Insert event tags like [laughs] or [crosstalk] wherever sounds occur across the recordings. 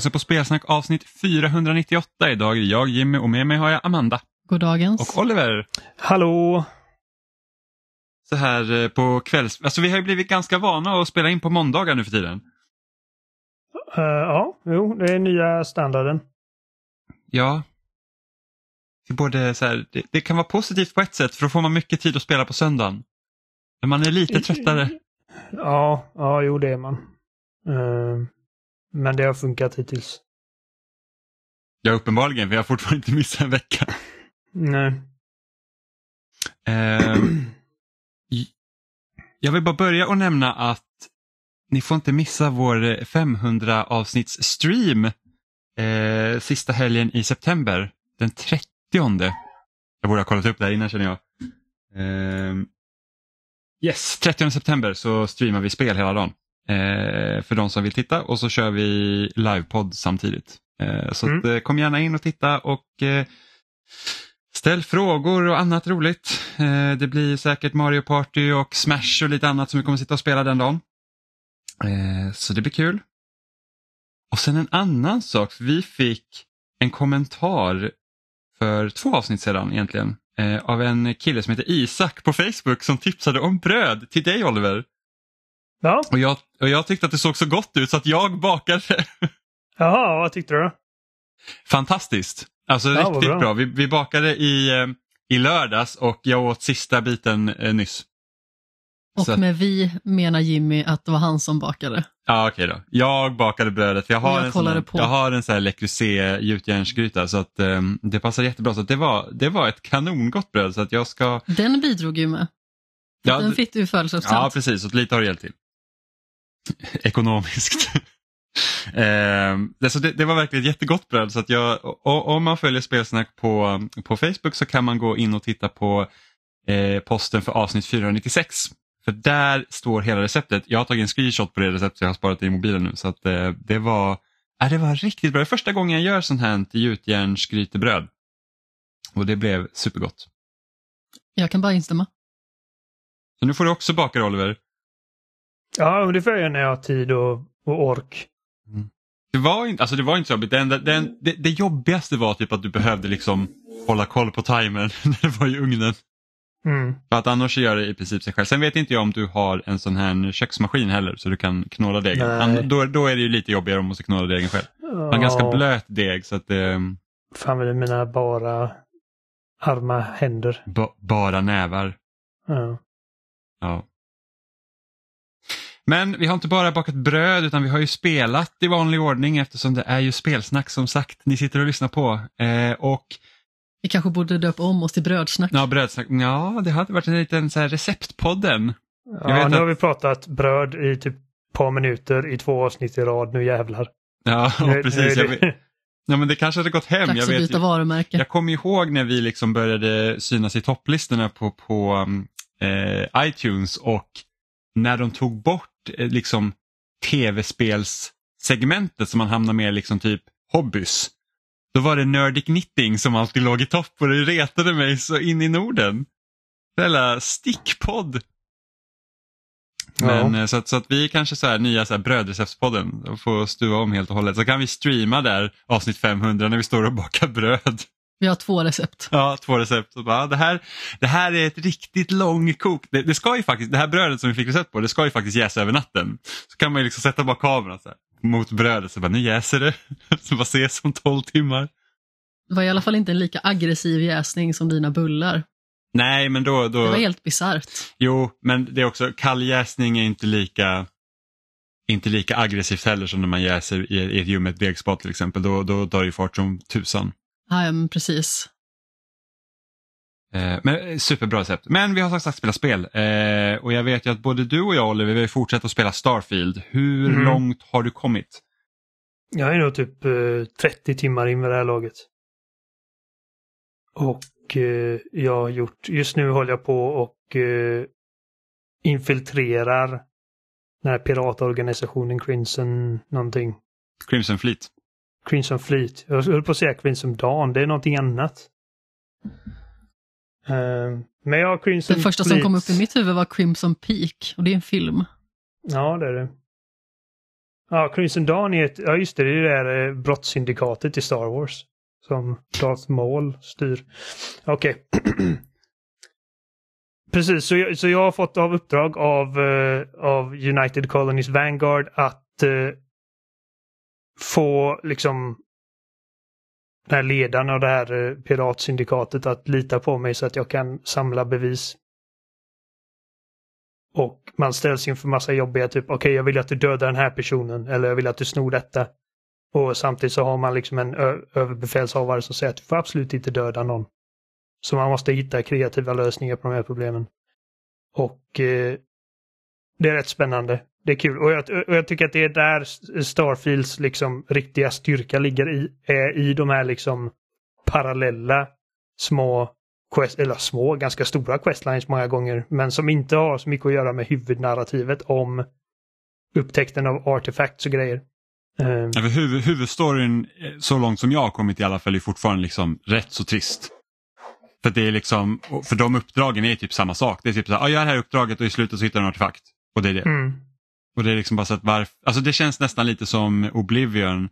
Lyssnar på Spelsnack avsnitt 498. Idag är jag Jimmy och med mig har jag Amanda. Goddagens. Och Oliver. Hallå! Så här eh, på kvälls... Alltså vi har ju blivit ganska vana att spela in på måndagar nu för tiden. Uh, ja, jo, det är nya standarden. Ja. Det, både så här, det, det, kan vara positivt på ett sätt för då får man mycket tid att spela på söndagen. Men man är lite [laughs] tröttare. Ja, ja jo det är man. Uh, men det har funkat hittills. Ja, uppenbarligen, för jag har fortfarande inte missat en vecka. Nej. Uh, jag vill bara börja och nämna att ni får inte missa vår 500 avsnitts stream eh, sista helgen i september, den 30. Jag borde ha kollat upp det här innan känner jag. Eh, yes, 30 september så streamar vi spel hela dagen eh, för de som vill titta och så kör vi livepodd samtidigt. Eh, så mm. att, eh, kom gärna in och titta och eh, ställ frågor och annat roligt. Eh, det blir säkert Mario Party och Smash och lite annat som vi kommer sitta och spela den dagen. Eh, så det blir kul. Och sen en annan sak, vi fick en kommentar för två avsnitt sedan egentligen av en kille som heter Isak på Facebook som tipsade om bröd till dig Oliver. Ja. Och jag, och jag tyckte att det såg så gott ut så att jag bakade. Jaha, vad tyckte du? Fantastiskt. Alltså ja, riktigt bra. bra. Vi, vi bakade i, eh, i lördags och jag åt sista biten eh, nyss. Och Så. med vi menar Jimmy att det var han som bakade. Ja okej okay då. Jag bakade brödet. Jag har, jag en, sån, jag har en sån här Le Creuset gjutjärnsgryta så att um, det passar jättebra. Så det, var, det var ett kanongott bröd så att jag ska... Den bidrog ju med. Ja, Den fick du i födelsedagspresent. Ja precis, och lite har det hjälpt till. [laughs] Ekonomiskt. [laughs] eh, det, det, var verkligen ett jättegott bröd så att jag, om man följer Spelsnack på, på Facebook så kan man gå in och titta på eh, posten för avsnitt 496. För där står hela receptet. Jag har tagit en screenshot på det receptet, jag har sparat det i mobilen nu. Så att eh, det var äh, det var riktigt bra. Det är första gången jag gör sånt här gjutjärnsgrytebröd. Och det blev supergott. Jag kan bara instämma. Så nu får du också baka Oliver. Ja, men det får jag när jag har tid och, och ork. Mm. Det var inte, alltså det var inte så jobbigt. Det, enda, det, det, det, jobbigaste var typ att du behövde liksom hålla koll på timern [laughs] när det var i ugnen. Mm. För att annars gör det i princip sig själv. Sen vet inte jag om du har en sån här köksmaskin heller så du kan knåda degen. Då, då är det ju lite jobbigare om du måste knåda degen själv. Man har en ganska blöt deg så att det... Fan med mina bara arma händer. Ba, bara nävar. Ja. Ja. Men vi har inte bara bakat bröd utan vi har ju spelat i vanlig ordning eftersom det är ju spelsnack som sagt ni sitter och lyssnar på. Eh, och vi kanske borde döpa om oss till brödsnack. Ja, brödsnack. Ja, det hade varit en liten så här receptpodden. Ja, nu att... har vi pratat bröd i typ ett par minuter i två avsnitt i rad. Nu jävlar. Ja, [laughs] nu, precis. Nu det... Ja, men det kanske hade gått hem. Dags jag att byta varumärke. Jag kommer ihåg när vi liksom började synas i topplistorna på, på eh, iTunes och när de tog bort liksom tv-spelssegmentet som man hamnar med liksom typ hobbys. Då var det Nerdic Knitting som alltid låg i topp och det retade mig så in i Norden. Jävla stickpodd. Men ja. Eh, så, att, så att vi kanske så här nya så här brödreceptspodden får stuva om helt och hållet. Så kan vi streama där avsnitt 500 när vi står och bakar bröd. Vi har två recept. Ja, två recept. Så bara, det, här, det här är ett riktigt långkok. Det, det, ska ju faktiskt, det här brödet som vi fick recept på, det ska ju faktiskt jäsa över natten. Så kan man ju liksom sätta bara kameran så här, mot brödet, så bara, nu jäser det. [laughs] Så bara ses om 12 timmar. Det var i alla fall inte en lika aggressiv jäsning som dina bullar. Nej, men då... då... Det var helt bisarrt. Jo, men det är också, kalljäsning är inte lika inte lika aggressivt heller som när man jäser i, i ett ljummet degspat till exempel. Då, då tar det fart som tusan. Ja, men precis. Eh, men eh, superbra recept. Men vi har som sagt spelat spel eh, och jag vet ju att både du och jag Oliver vill fortsätta att spela Starfield. Hur mm. långt har du kommit? Jag är nog typ eh, 30 timmar in med det här laget. Och eh, jag har gjort, just nu håller jag på och eh, infiltrerar den här piratorganisationen Crimson någonting. Crimson Fleet. Crimson Fleet. Jag höll på att säga Crimson Dawn, det är någonting annat. Uh, men ja, Crimson Det första Fleet... som kom upp i mitt huvud var Crimson Peak och det är en film. Ja, det är det. Ja, Crimson Dawn är ett, ja just det, det är det där eh, brottssyndikatet i Star Wars. Som Darth Maul styr. Okej. Okay. [clears throat] Precis, så jag, så jag har fått av uppdrag av, uh, av United Colonies Vanguard att uh, få liksom den här ledaren och det här eh, piratsyndikatet att lita på mig så att jag kan samla bevis. Och man ställs inför massa jobbiga typ, okej okay, jag vill att du dödar den här personen eller jag vill att du snor detta. Och samtidigt så har man liksom en överbefälshavare som säger att du får absolut inte döda någon. Så man måste hitta kreativa lösningar på de här problemen. Och eh, det är rätt spännande. Det är kul och jag, och jag, tycker att det är där Starfields liksom riktiga styrka ligger i, är i de här liksom parallella små quest, eller små, ganska stora questlines många gånger, men som inte har så mycket att göra med huvudnarrativet om upptäckten av artefacts och grejer. Ja, huvud, huvudstoryn, eh, så långt som jag har kommit i alla fall, är fortfarande liksom rätt så trist. För det är liksom, för de uppdragen är typ samma sak. Det är typ så här, ah, gör det här uppdraget och i slutet så hittar du en artefakt. Och det är det. Mm. Och det är liksom bara så att varför, alltså det känns nästan lite som Oblivion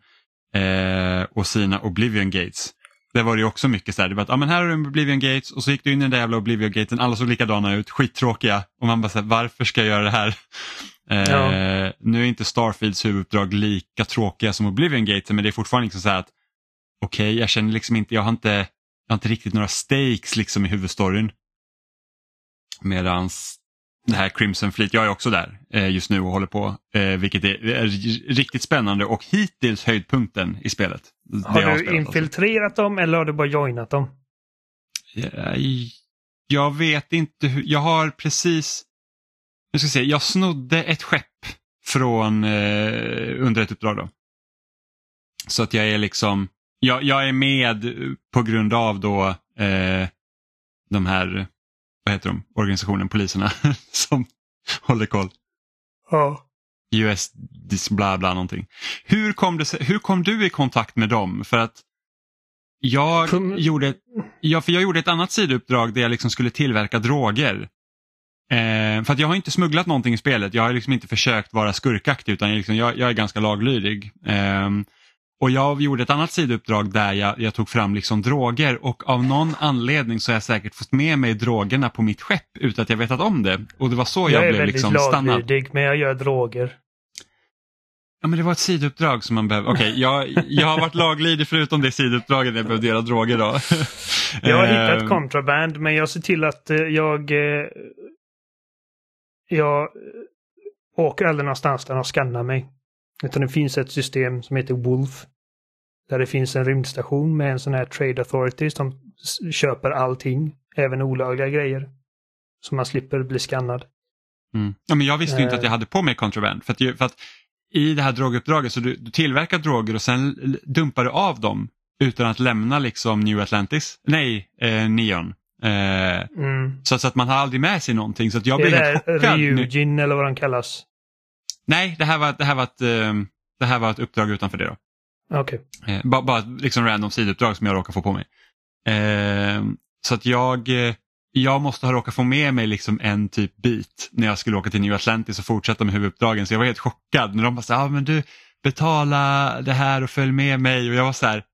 eh, och sina Oblivion Gates. Där var det också mycket så här, det var att ah, men här har du en Oblivion Gates och så gick du in i den där jävla Oblivion Gaten, alla såg likadana ut, skittråkiga. Och man bara så här, varför ska jag göra det här? [laughs] Eh, ja. Nu är inte Starfields huvuduppdrag lika tråkiga som Oblivion Gaten men det är fortfarande liksom så här att okej, okay, jag känner liksom inte, jag har inte, jag har inte riktigt några stakes liksom i huvudstoryn. Medans det här Crimson Fleet, jag är också där eh, just nu och håller på, eh, vilket är, är, riktigt spännande och hittills höjdpunkten i spelet. Har du alltså. infiltrerat alltså. dem eller har du bara joinat dem? Jag, jag vet inte hur, jag har precis, jag ska se, jag snodde ett skepp från eh, under ett uppdrag då. Så att jag är liksom, jag, jag är med på grund av då eh, de här vad heter de, organisationen, poliserna [laughs] som håller koll. Ja. US bla bla någonting. Hur kom, det, hur kom du i kontakt med dem? För att jag, kom... gjorde, ja, för jag gjorde ett annat sidouppdrag där jag liksom skulle tillverka droger. Eh, för att jag har inte smugglat någonting i spelet. Jag har liksom inte försökt vara skurkaktig utan jag, liksom, jag, jag är ganska laglydig. Eh, och jag gjorde ett annat sidouppdrag där jag, jag, tog fram liksom droger och av någon anledning så har jag säkert fått med mig drogerna på mitt skepp utan att jag vetat om det. Och det var så jag, jag blev liksom stannad. Jag är väldigt laglydig men jag gör droger. Ja men det var ett sidouppdrag som man behövde. Okej, okay, [laughs] jag, jag har varit laglydig förutom det sidouppdraget jag behövde göra droger då. [laughs] jag har hittat kontraband eh. men jag ser till att eh, jag eh, jag åker aldrig någonstans där de skannar mig. Utan det finns ett system som heter Wolf. Där det finns en rymdstation med en sån här Trade Authority som köper allting, även olagliga grejer. Så man slipper bli skannad. Mm. Ja, men jag visste ju inte att jag eh. hade på mig kontraband. För att, för att i det här droguppdraget så du, du tillverkar droger och sen dumpar du av dem utan att lämna liksom New Atlantis. Nej, eh, Neon. Eh, mm. så, så, att man har aldrig med sig någonting. Så att jag blev helt chockad. Ryujin eller vad den kallas. Nej, det här var, det här var, ett, eh, det här var ett uppdrag utanför det. då. Okay. Eh, bara, bara liksom random sidouppdrag som jag råkar få på mig. Eh, så att jag, jag måste ha råkat få med mig liksom en typ bit när jag skulle åka till New Atlantis och fortsätta med huvuduppdragen. Så jag var helt chockad när de bara sa, ah, men du betala det här och följ med mig. Och jag var så här,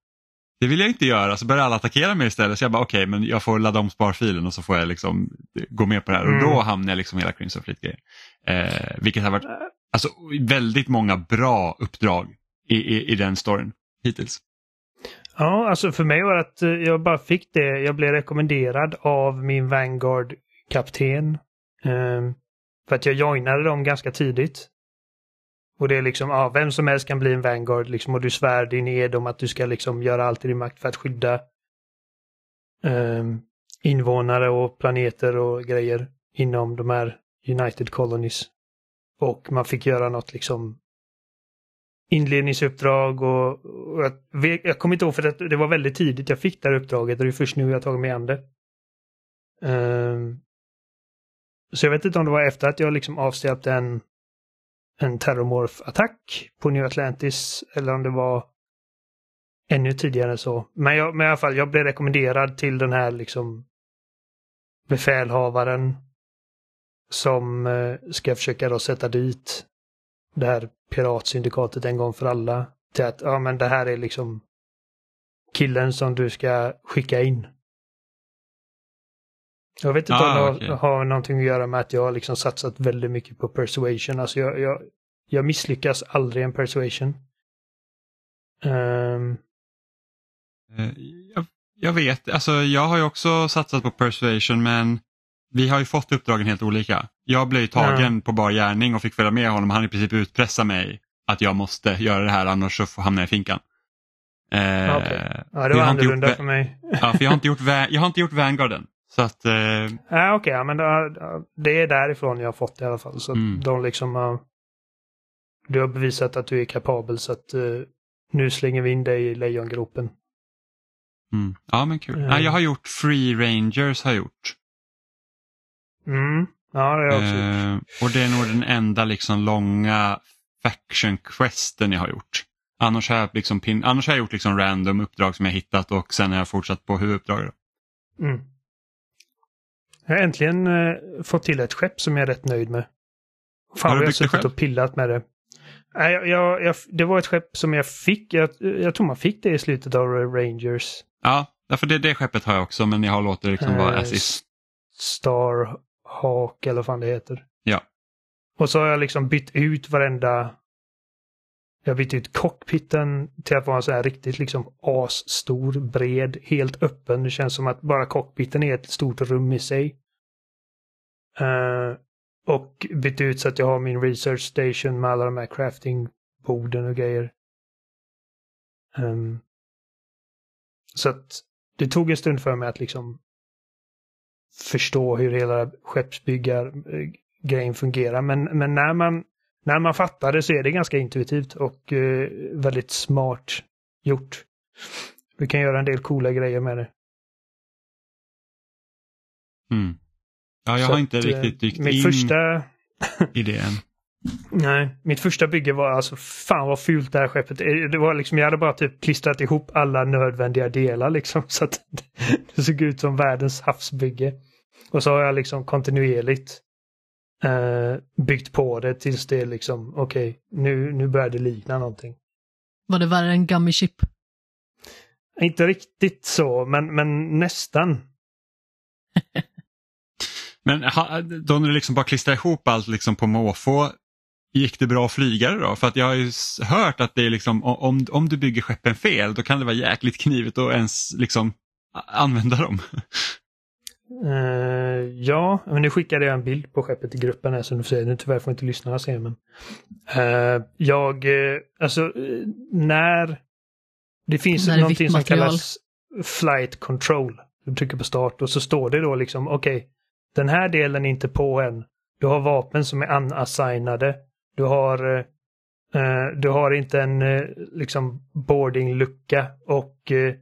det vill jag inte göra. Så började alla attackera mig istället. Så jag bara okej, okay, men jag får ladda om sparfilen och så får jag liksom gå med på det här. Mm. Och då hamnar jag liksom hela Crimson Fleet-grejen. Eh, vilket har varit alltså, väldigt många bra uppdrag i, i, i den storyn hittills. Ja, alltså för mig var det att eh, jag bara fick det. Jag blev rekommenderad av min Vanguard-kapten. Eh, för att jag joinade dem ganska tidigt. Och det är liksom, ja, vem som helst kan bli en Vanguard liksom och du svär din ed om att du ska liksom göra allt i din makt för att skydda eh, invånare och planeter och grejer inom de här United Colonies. Och man fick göra något liksom inledningsuppdrag och, och jag, jag kommer inte ihåg för att det var väldigt tidigt jag fick det här uppdraget och det är först nu jag tagit mig an det. Um, så jag vet inte om det var efter att jag liksom avsläppte en, en terrormorf attack på New Atlantis eller om det var ännu tidigare än så. Men, jag, men i alla fall, jag blev rekommenderad till den här liksom befälhavaren som eh, ska försöka då sätta dit det här piratsyndikatet en gång för alla. Till att, ja men det här är liksom killen som du ska skicka in. Jag vet inte Ah, om det okej. har, någonting att göra med att jag har liksom satsat väldigt mycket på persuasion. Alltså jag, jag, jag misslyckas aldrig en persuasion. Eh, Jag, jag vet, alltså jag har ju också satsat på persuasion men vi har ju fått uppdragen helt olika. Jag blev ju tagen på bar gärning och fick följa med honom. Han i princip utpressa mig att jag måste göra det här annars så får- hamnar jag i finkan. Eh, ja, jag det var gjort annorlunda för mig. [laughs] Ja, för jag har inte gjort, jag har inte gjort Vanguarden. Så att, eh, Ja, okej, ja, men det, är därifrån jag har fått det i alla fall. Så Mm. de liksom har... Du har bevisat att du är kapabel så att eh, nu slänger vi in dig i lejongropen. mm. ja men kul. Mm. Ja, jag har gjort Free Rangers har jag gjort. Mm. Ja, det har jag också gjort. Eh, och det är nog den enda liksom långa faction questen jag har gjort. Annars har jag, liksom pin- annars har jag gjort liksom random uppdrag som jag hittat och sen har jag fortsatt på huvuduppdraget. Mm. Jag har äntligen eh, fått till ett skepp som jag är rätt nöjd med. Fan Har du jag har suttit och pillat med det. Nej, jag, jag, jag, det var ett skepp som jag fick. Jag, jag tror man fick det i slutet av Rangers. Ja, därför det, det skeppet har jag också men jag har låtit det liksom vara Eh, as is. Starhawk eller vad fan det heter. Ja. Och så har jag liksom bytt ut varenda... Jag har bytt ut cockpiten till att vara en här riktigt liksom asstor, bred, helt öppen. Det känns som att bara cockpiten är ett stort rum i sig. Eh, och bytt ut så att jag har min research station med alla de här craftingborden och grejer. Ehm, så att det tog en stund för mig att liksom förstå hur hela skeppsbyggargrejen fungerar. Men, men när, man, när man fattar det så är det ganska intuitivt och eh, väldigt smart gjort. Du kan göra en del coola grejer med det. Mm. Ja, jag Så har inte eh, riktigt dykt in första, i det än. Nej, mitt första bygge var alltså fan vad fult det här skeppet. Det var liksom, jag hade bara typ klistrat ihop alla nödvändiga delar liksom [laughs] så att det såg ut som världens havsbygge. Och så har jag liksom kontinuerligt eh, byggt på det tills det är liksom, okej, nu, nu börjar det likna någonting. Var det värre än Gummy Chip? Inte riktigt så, men, men nästan. [laughs] Men ha, då när du liksom bara klistrar ihop allt liksom på måfå, gick det bra att flyga det då? För att jag har ju hört att det är liksom, om, om du bygger skeppen fel då kan det vara jäkligt knivigt att ens liksom använda dem. [laughs] Eh, ja, men nu skickade jag en bild på skeppet i gruppen här så nu får nu tyvärr får inte lyssnarna se men. Eh, jag, eh, alltså när det finns När någonting som kallas flight control. Du trycker på start och så står det då liksom okej, den här delen är inte på än. Du har vapen som är unassignade. Du har eh, eh, du har inte en eh, liksom boardinglucka och eh,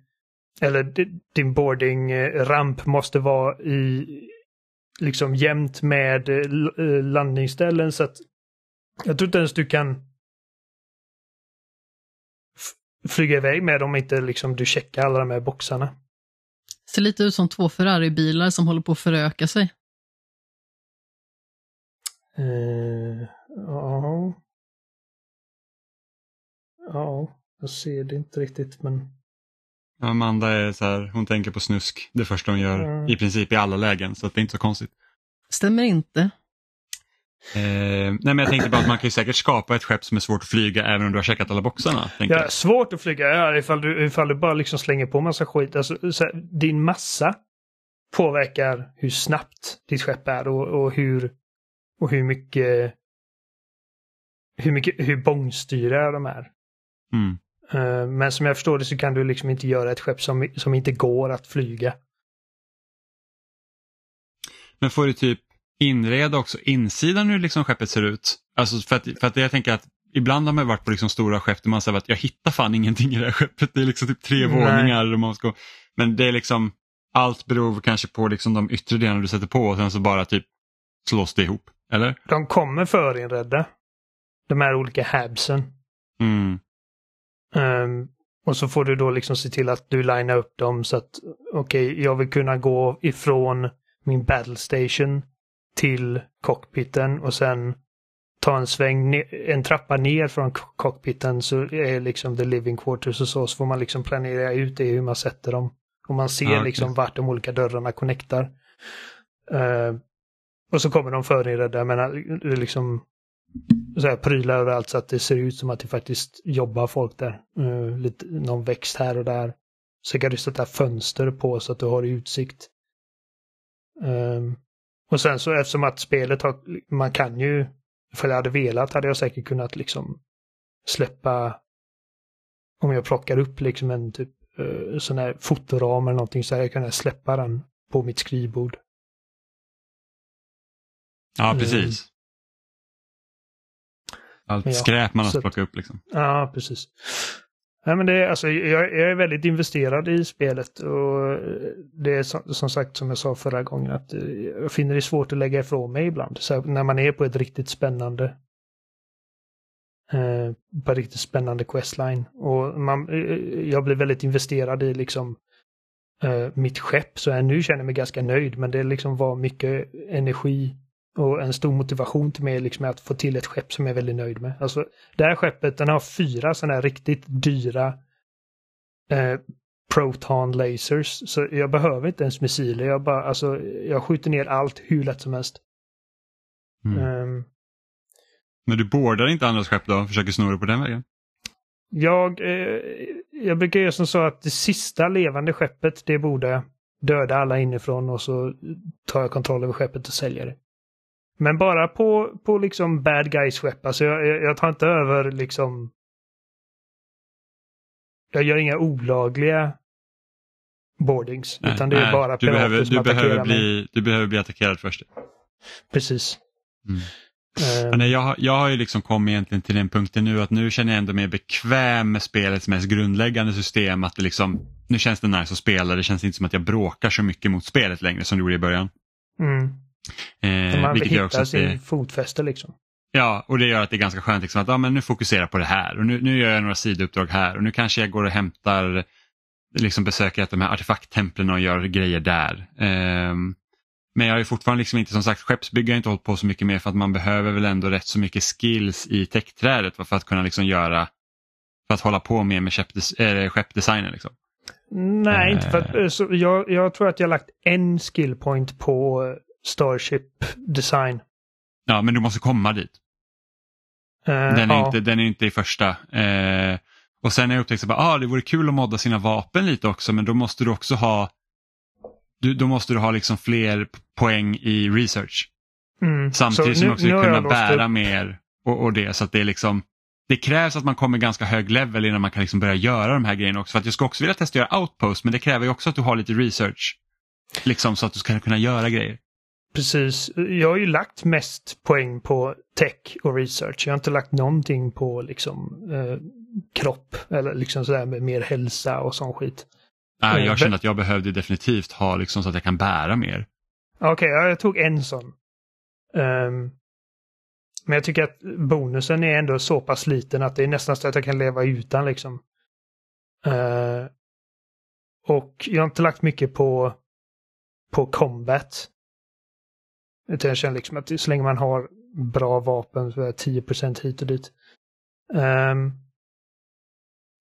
eller di- din boarding-ramp måste vara i liksom jämnt med eh, eh, landningsställen så att jag tror inte ens du kan flyga iväg med om inte liksom du checkar alla de här boxarna. Ser lite ut som två Ferrari-bilar som håller på att föröka sig. Eh, Ja. Ja, jag ser det inte riktigt men Amanda är så här, hon tänker på snusk det första hon gör Mm. i princip i alla lägen så att det är inte så konstigt. Stämmer inte. Eh, nej men jag tänkte bara att man kan ju säkert skapa ett skepp som är svårt att flyga även om du har checkat alla boxarna. Ja, svårt att flyga ja, ifall, du, ifall du bara liksom slänger på massa skit. Alltså, så här, din massa påverkar hur snabbt ditt skepp är och, och hur och hur mycket hur mycket hur bångstyriga de är. Mm. Eh, men som jag förstår det så kan du liksom inte göra ett skepp som, som inte går att flyga. Men får du typ inreda också insidan hur liksom skeppet ser ut? Alltså för att, för att jag tänker att ibland har man varit på liksom stora skepp där man säger att jag hittar fan ingenting i det här skeppet. Det är liksom typ tre Nej. våningar. Och man ska, men det är liksom, allt beror kanske på liksom de yttre delarna du sätter på och sen så bara typ slås det ihop. Eller? De kommer förinredda. De här olika habsen. Mm. Ehm, och så får du då liksom se till att du linar upp dem så att okej, jag vill kunna gå ifrån min battle station till cockpiten och sen ta en sväng, en trappa ner från cockpiten så är liksom the living quarters och så, så får man liksom planera ut det hur man sätter dem. Och man ser okay. liksom vart de olika dörrarna connectar. Uh, och så kommer de förinredda, jag menar, liksom så här, prylar överallt så att det ser ut som att det faktiskt jobbar folk där. Uh, lite, någon växt här och där. Så kan du sätta fönster på så att du har utsikt. Um, och sen så eftersom att spelet har, man kan ju, för jag hade velat hade jag säkert kunnat liksom släppa, om jag plockar upp liksom en typ uh, sån här fotoram eller någonting så hade jag kunnat släppa den på mitt skrivbord. Ja, precis. Um, allt ja, skräp man har plockat upp liksom. Ja, precis. Nej, men det är, alltså, jag, jag, är väldigt investerad i spelet och det är som, som, sagt som jag sa förra gången att eh, jag finner det svårt att lägga ifrån mig ibland. Så när man är på ett riktigt spännande eh, på ett riktigt spännande questline. Och man, eh, jag blir väldigt investerad i liksom eh, mitt skepp så jag nu känner mig ganska nöjd men det liksom var mycket energi och en stor motivation till mig liksom är att få till ett skepp som jag är väldigt nöjd med. Alltså, det här skeppet den har fyra sådana här riktigt dyra eh, Proton lasers. Så jag behöver inte ens missiler. Jag, bara, alltså, jag skjuter ner allt hur lätt som helst. Mm. Um, Men du bordar inte andra skepp då? Försöker det på den vägen? Jag, eh, jag brukar göra som så att det sista levande skeppet, det borde döda alla inifrån och så tar jag kontroll över skeppet och säljer det. Men bara på, på liksom bad guys skepp. Alltså jag, jag, jag tar inte över liksom... Jag gör inga olagliga boardings. Nej, utan det är nej, bara du behöver, som du behöver bli, mig. Du behöver bli attackerad först. Precis. Mm. Um, nej, jag, jag har ju liksom kommit egentligen till den punkten nu att nu känner jag ändå mer bekväm med spelets mest grundläggande system. Att det liksom, nu känns det nice att spela, det känns inte som att jag bråkar så mycket mot spelet längre som det gjorde i början. Mm. Eh, man vill hitta sin det, fotfäste liksom. Ja, och det gör att det är ganska skönt liksom, att ja, men nu fokuserar jag på det här och nu, nu gör jag några sidouppdrag här och nu kanske jag går och hämtar, liksom besöker de här artefakttemplen och gör grejer där. Eh, men jag har fortfarande liksom inte, som sagt, skeppsbygge har inte hållit på så mycket mer för att man behöver väl ändå rätt så mycket skills i techträdet för att kunna liksom göra, för att hålla på mer med skeppdes, äh, skeppdesignen. Liksom. Nej, inte för att, eh. så jag, jag tror att jag lagt en skillpoint på Starship Design. Ja, men du måste komma dit. Uh, den, är ja. inte, den är inte i första. Uh, och sen har jag upptäckt att ah, det vore kul att modda sina vapen lite också men då måste du också ha du, då måste du ha liksom fler poäng i research. Mm. Samtidigt som du också kunna bära upp. mer och, och, det. Så att det är liksom det krävs att man kommer ganska hög level innan man kan liksom börja göra de här grejerna också. För att jag ska också vilja testa att göra outpost men det kräver också att du har lite research. Liksom så att du ska kunna göra grejer. Precis. Jag har ju lagt mest poäng på tech och research. Jag har inte lagt någonting på liksom eh, kropp eller liksom sådär med mer hälsa och sån skit. Nej, jag eh, kände att jag behövde definitivt ha liksom så att jag kan bära mer. Okej, okay, jag tog en sån. Um, men jag tycker att bonusen är ändå så pass liten att det är nästan så att jag kan leva utan liksom. Uh, och jag har inte lagt mycket på, på combat. Utan jag känner liksom att så länge man har bra vapen så är 10% hit och dit. Um,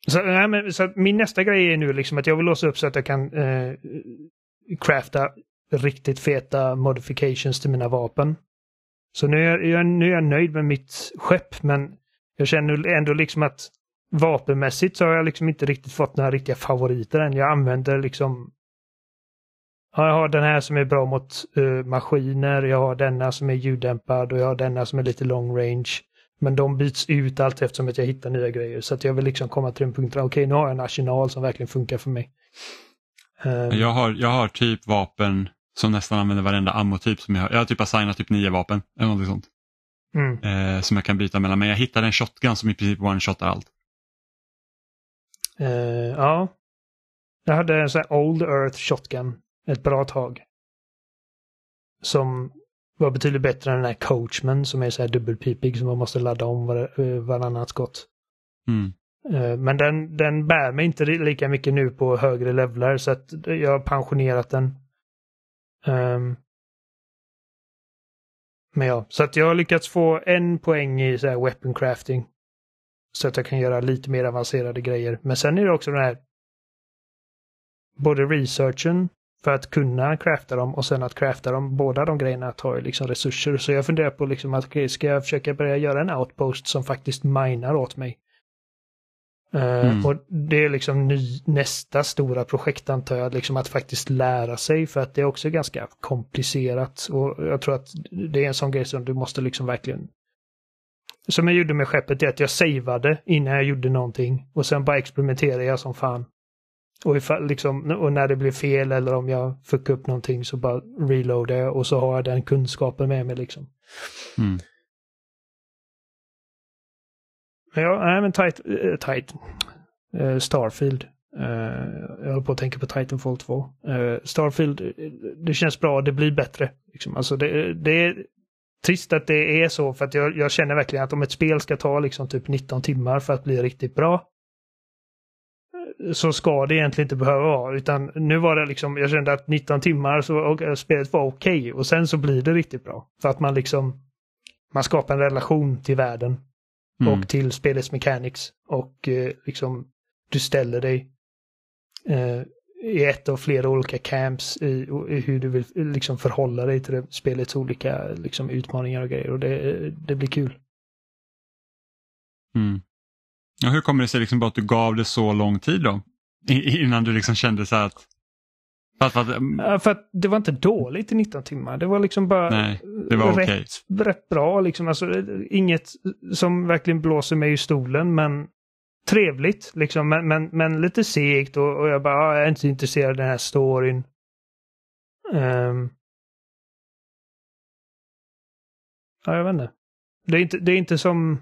så, nej, men, så min nästa grej är nu liksom att jag vill låsa upp så att jag kan uh, crafta riktigt feta modifications till mina vapen. Så nu är, jag, nu är jag nöjd med mitt skepp men jag känner ändå liksom att vapenmässigt så har jag liksom inte riktigt fått några riktiga favoriter än. Jag använder liksom jag har den här som är bra mot uh, maskiner, jag har denna som är ljuddämpad och jag har denna som är lite long range. Men de byts ut allt eftersom att jag hittar nya grejer. Så att jag vill liksom komma till den punkten, okej okay, nu har jag en arsenal som verkligen funkar för mig. Um, jag, har, jag har typ vapen som nästan använder varenda ammotyp som jag har. Jag har typ assignat typ nio vapen eller något sånt. Mm. Eh, som jag kan byta mellan. Men jag hittade en shotgun som i princip one-shotar allt. Uh, ja. Jag hade en sån här Old Earth shotgun ett bra tag. Som var betydligt bättre än den här Coachman som är så här dubbelpipig som man måste ladda om var, eh, varannat skott. Mm. Eh, men den, den bär mig inte lika mycket nu på högre levlar så att jag har pensionerat den. Um, Men ja, så att jag har lyckats få en poäng i så här weapon crafting. Så att jag kan göra lite mer avancerade grejer. Men sen är det också den här både researchen för att kunna crafta dem och sen att crafta dem. Båda de grejerna tar ju liksom resurser. Så jag funderar på liksom att okay, ska jag försöka börja göra en outpost som faktiskt minar åt mig? Uh, mm. Och det är liksom ny, nästa stora projekt antar jag, liksom att faktiskt lära sig för att det är också ganska komplicerat. Och jag tror att det är en sån grej som du måste liksom verkligen... Som jag gjorde med skeppet, är att jag savade innan jag gjorde någonting och sen bara experimenterade jag som fan. Och, ifall, liksom, och när det blir fel eller om jag fuckar upp någonting så bara reloadar jag och så har jag den kunskapen med mig liksom. Mm. Ja, nej men tight, äh, tight. Äh, Starfield. Äh, jag håller på att tänka på Titanfall 2. Starfield, det känns bra, det blir bättre. Liksom. Alltså det, det är trist att det är så för att jag, jag, känner verkligen att om ett spel ska ta liksom typ 19 timmar för att bli riktigt bra så ska det egentligen inte behöva vara. Utan nu var det liksom, jag kände att 19 timmar så och, spelet var okej okay, och sen så blir det riktigt bra. För att man liksom, man skapar en relation till världen mm. och till spelets mechanics. Och eh, liksom, du ställer dig eh, i ett av flera olika camps i, i, hur du vill liksom förhålla dig till det, spelets olika liksom, utmaningar och grejer. Och det, det blir kul. Mm. Ja, hur kommer det sig liksom bara att du gav det så lång tid då? innan du liksom kände så att... För att, för att, för att det var inte dåligt i 19 timmar. Det var liksom bara Nej, det var rätt, okay. rätt bra. Liksom. Alltså, inget som verkligen blåser mig i stolen men trevligt. Liksom. Men, men, men lite segt och, och jag bara, ah, jag är inte intresserad av den här storyn. Um, ja, jag vet inte. Det är inte, det är inte som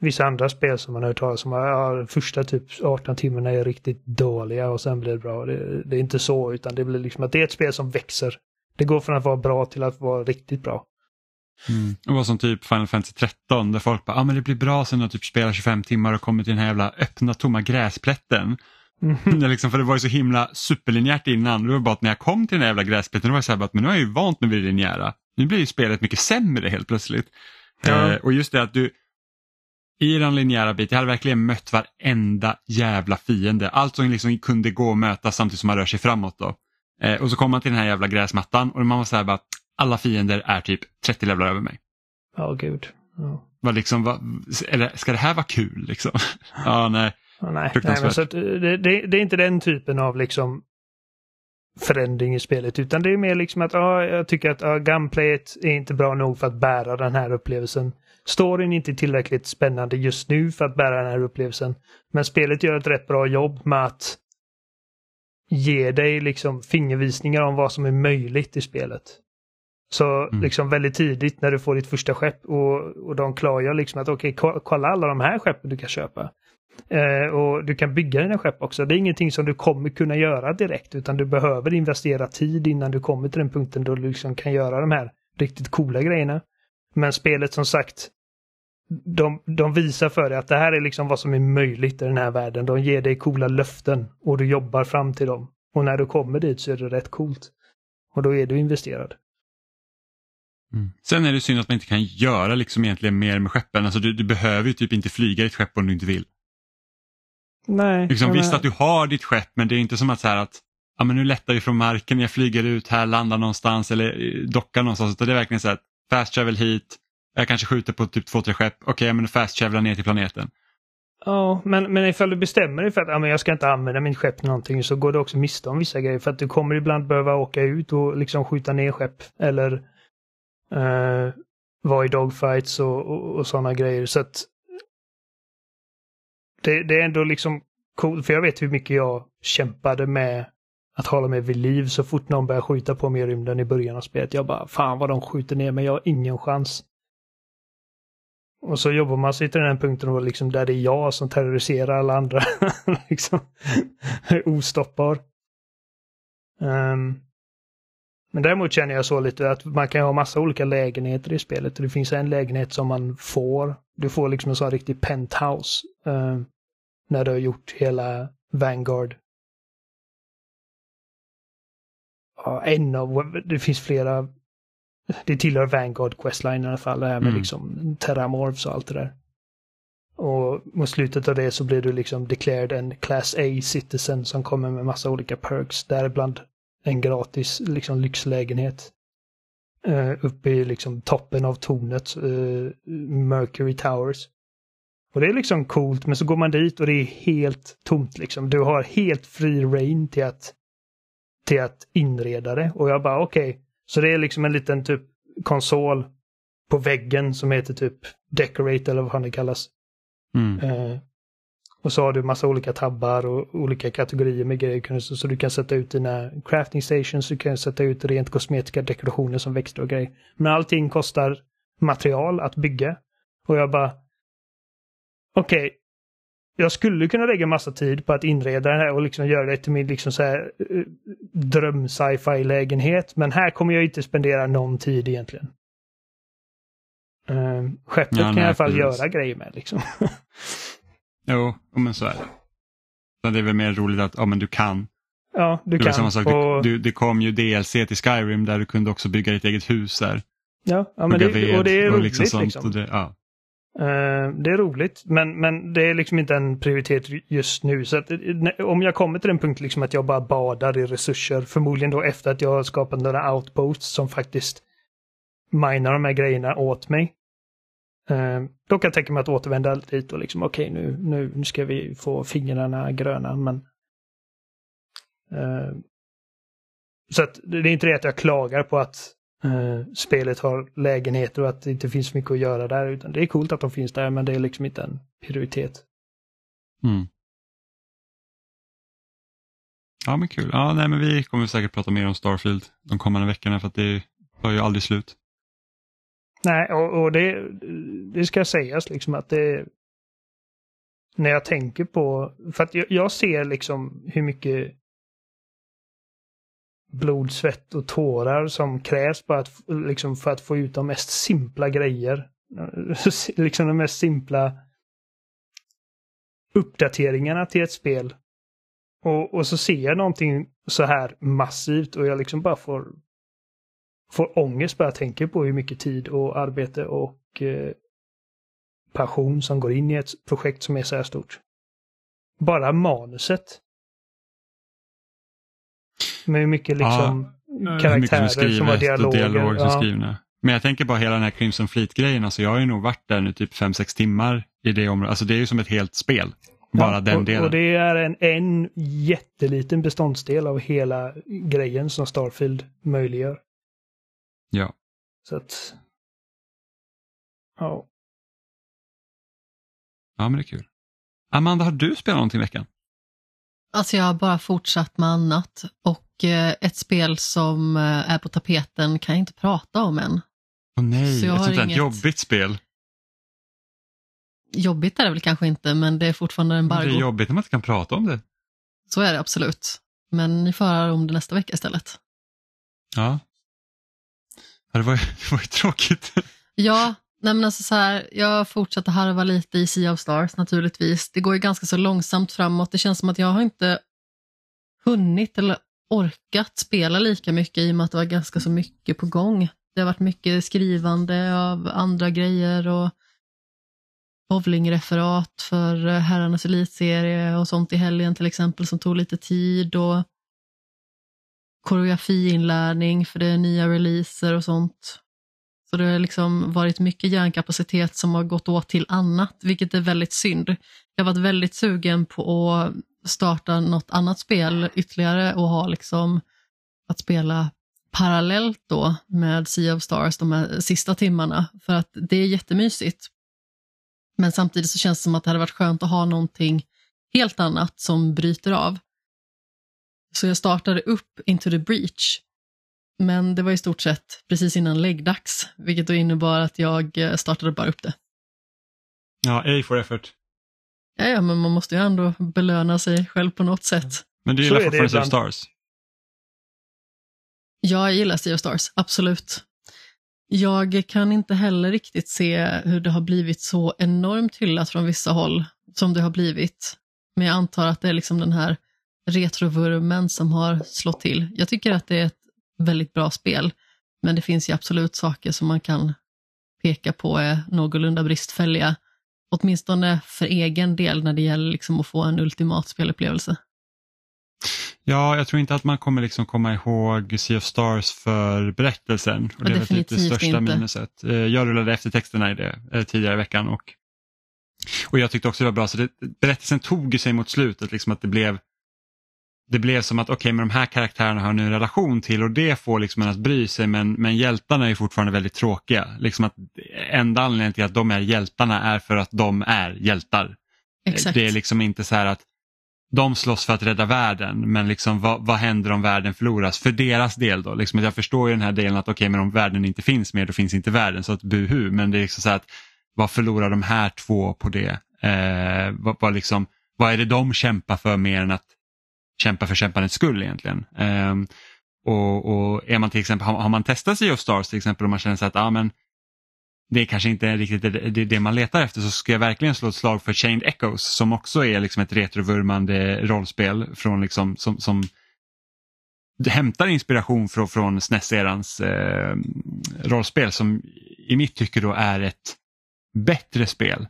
vissa andra spel som man har hört talas om. Ja, första typ 18 timmarna är riktigt dåliga och sen blir det bra. Det, det, är inte så, utan det blir liksom att det är ett spel som växer. Det går från att vara bra till att vara riktigt bra. Mm. Det var som typ Final Fantasy 13 där folk bara, ja ah, men det blir bra sen när typ spelar 25 timmar och kommer till den här jävla öppna tomma gräsplätten. [laughs] Mm. Liksom, för det var ju så himla superlinjärt innan. Det var bara att när jag kom till den här jävla gräsplätten, då var jag så här, men nu är jag ju vant med det linjära. Nu blir ju spelet mycket sämre helt plötsligt. Ja. Eh, och just det att du, i den linjära biten, jag hade verkligen mött varenda jävla fiende. Allt som liksom kunde gå och möta samtidigt som man rör sig framåt. Då. Eh, och så kom man till den här jävla gräsmattan och man var så här bara, alla fiender är typ 30 levlar över mig. Ja, oh, gud. Oh. Var liksom, var, eller, ska det här vara kul liksom? [laughs] ja, nej. Oh, nej, nej men så det, det, det, är inte den typen av liksom förändring i spelet utan det är mer liksom att ja, jag tycker att ja, gunplayet är inte bra nog för att bära den här upplevelsen. Storyn är inte tillräckligt spännande just nu för att bära den här upplevelsen. Men spelet gör ett rätt bra jobb med att ge dig liksom fingervisningar om vad som är möjligt i spelet. Så mm. liksom väldigt tidigt när du får ditt första skepp och, och de klargör liksom att okej, okay, kolla alla de här skeppen du kan köpa. Eh, och du kan bygga dina skepp också. Det är ingenting som du kommer kunna göra direkt utan du behöver investera tid innan du kommer till den punkten då du liksom kan göra de här riktigt coola grejerna. Men spelet som sagt de, de visar för dig att det här är liksom vad som är möjligt i den här världen. De ger dig coola löften och du jobbar fram till dem. Och när du kommer dit så är det rätt coolt. Och då är du investerad. Mm. Sen är det synd att man inte kan göra liksom egentligen mer med skeppen. Alltså du, du behöver ju typ inte flyga ditt skepp om du inte vill. Nej. Liksom, visst att du har ditt skepp men det är inte som att så att ja, men nu lättar vi från marken, jag flyger ut här, landar någonstans eller eh, dockar någonstans. Utan det är verkligen så att fast travel hit, jag kanske skjuter på typ två, tre skepp. Okej, okay, men fast travelar ner till planeten. Ja, men, men ifall du bestämmer dig för att ja, men jag ska inte använda min skepp någonting så går du också miste om vissa grejer. För att du kommer ibland behöva åka ut och liksom skjuta ner skepp. Eller uh, vara i dogfights och, och, och sådana grejer. Så att det, det är ändå liksom coolt, för jag vet hur mycket jag kämpade med att hålla mig vid liv så fort någon börjar skjuta på mig i rymden i början av spelet. Jag bara, fan vad de skjuter ner mig, jag har ingen chans. Och så jobbar man sig till den punkten och liksom, där det är jag som terroriserar alla andra. [laughs] liksom, ostoppbar. Um, men däremot känner jag så lite att man kan ha massa olika lägenheter i spelet. Det finns en lägenhet som man får. Du får liksom en sån riktig penthouse. Uh, när du har gjort hela Vanguard. Ja, en av, det finns flera det tillhör Vanguard Questline i alla fall, det här med Mm. liksom Terramorphs och allt det där. Och mot slutet av det så blir du liksom declared en Class A citizen som kommer med massa olika perks, däribland en gratis liksom lyxlägenhet. Uh, uppe i liksom toppen av tornet, eh, Mercury Towers. Och det är liksom coolt, men så går man dit och det är helt tomt liksom. Du har helt fri reign till att, till att inreda det. Och jag bara okej, så det är liksom en liten typ konsol på väggen som heter typ Decorate eller vad fan det kallas. Mm. Eh, och så har du massa olika tabbar och olika kategorier med grejer. Så, så du kan sätta ut dina crafting stations, du kan sätta ut rent kosmetiska dekorationer som växter och grejer. Men allting kostar material att bygga. Och jag bara... Okej. Jag skulle kunna lägga massa tid på att inreda den här och liksom göra det till min liksom så här, eh, dröm sci-fi lägenhet. Men här kommer jag inte spendera någon tid egentligen. Uh, skeppet Ja, kan nej, jag i alla fall precis. göra grejer med liksom. [laughs] Jo, men så är det. Det är väl mer roligt att ja, men du kan. ja, du Det, kan. samma sak. och, Du, det kom ju DLC till Skyrim där du kunde också bygga ditt eget hus där. ja, ja, men det, och det är och roligt liksom liksom. sånt. Och det, ja. Eh, det är roligt, men, men det är liksom inte en prioritet just nu. Så att, eh, om jag kommer till den punkt liksom att jag bara badar i resurser, förmodligen då efter att jag har skapat några outposts som faktiskt minar de här grejerna åt mig. Eh, då kan jag tänka mig att återvända dit och liksom okej nu, nu, nu ska vi få fingrarna gröna men så att det är inte det att jag klagar på att eh, spelet har lägenheter och att det inte finns mycket att göra där. Utan det är coolt att de finns där men det är liksom inte en prioritet. Mm. Ja men kul. Ja, nej, men vi kommer säkert prata mer om Starfield de kommande veckorna för att det tar ju aldrig slut. Nej, och, och det, det ska sägas liksom att det... När jag tänker på... För att jag, jag ser liksom hur mycket blod, svett och tårar som krävs på att, liksom för att få ut de mest simpla grejer. [laughs] liksom de mest simpla uppdateringarna till ett spel. Och, och så ser jag någonting så här massivt och jag liksom bara får får ångest bara jag tänker på hur mycket tid och arbete och eh, passion som går in i ett projekt som är så här stort. Bara manuset. Med hur mycket liksom mycket karaktärer som är som har skrivet och dialoger. dialog som ja. skrivna. Men jag tänker bara hela den här Crimson Fleet-grejen, alltså jag har ju nog varit där nu typ 5-6 timmar i det området. Alltså det är ju som ett helt spel. Bara Ja, den och, delen. Och det är en, en jätteliten beståndsdel av hela grejen som Starfield möjliggör. Ja. Så att... Ja. ja, men det är kul. Amanda, har du spelat någonting i veckan? Alltså jag har bara fortsatt med annat och eh, ett spel som eh, är på tapeten kan jag inte prata om än. Åh nej, Så ett sånt där inget- jobbigt spel. Jobbigt är det väl kanske inte, men det är fortfarande Men Det är jobbigt när man inte kan prata om det. Så är det absolut. Men ni får höra om det nästa vecka istället. Ja. Ja, Det var, [laughs] det var ju tråkigt. Ja, nej men alltså så här, jag fortsätter harva lite i Sea of Stars naturligtvis. Det går ju ganska så långsamt framåt. Det känns som att jag har inte hunnit eller orkat spela lika mycket i och med att det var ganska så mycket på gång. Det har varit mycket skrivande av andra grejer och bowlingreferat för eh, herrarnas elitserie och sånt i helgen till exempel som tog lite tid och koreografiinlärning för det är nya releaser och sånt. Så det har liksom varit mycket hjärnkapacitet som har gått åt till annat, vilket är väldigt synd. Jag har varit väldigt sugen på att starta något annat spel ytterligare och ha liksom att spela parallellt då med Sea of Stars de här sista timmarna, för att det är jättemysigt. Men samtidigt så känns det som att det hade varit skönt att ha någonting helt annat som bryter av. Så jag startade upp Into the Breach men det var i stort sett precis innan läggdags, vilket då innebar att jag eh, startade bara upp det. Ja, A for effort. Ja, ja, men man måste ju ändå belöna sig själv på något sätt. Men du gillar fortfarande Sea of. Stars? Jag gillar Sea of Stars, absolut. Jag kan inte heller riktigt se hur det har blivit så enormt hyllat från vissa håll som det har blivit. Men jag antar att det är liksom den här retrovurmen som har slått till. Jag tycker att det är ett väldigt bra spel. Men det finns ju absolut saker som man kan peka på är någorlunda bristfälliga. Åtminstone för egen del när det gäller liksom att få en ultimat spelupplevelse. Ja, jag tror inte att man kommer liksom komma ihåg Sea of Stars för berättelsen. Och det är väl typ det största inte. minuset. Eh, jag rullade eftertexterna i det eh, tidigare i veckan och, och jag tyckte också det var bra. Så det, berättelsen tog sig mot slutet, liksom att det blev det blev som att okej, okay, men de här karaktärerna har nu en relation till och det får liksom en att bry sig men, men hjältarna är fortfarande väldigt tråkiga. Liksom att enda anledningen till att de är hjältarna är för att de är hjältar. Exakt. Det är liksom inte så här att de slåss för att rädda världen men liksom vad, vad händer om världen förloras för deras del då? Liksom, jag förstår ju den här delen att okej okay, men om världen inte finns mer då finns inte världen så att buhu men det är liksom så att vad förlorar de här två på det? Eh, vad, vad, liksom, vad är det de kämpar för mer än att kämpa för kämpandets skull egentligen? Eh, och, och, är man till exempel, har, har man testat sig of Stars till exempel och man känner sig att ah, men, det är kanske inte riktigt det, det, man letar efter så ska jag verkligen slå ett slag för Chained Echoes som också är liksom ett retrovurmande rollspel från liksom, som, som hämtar inspiration från, från SNES-erans eh, rollspel som i mitt tycke då är ett bättre spel.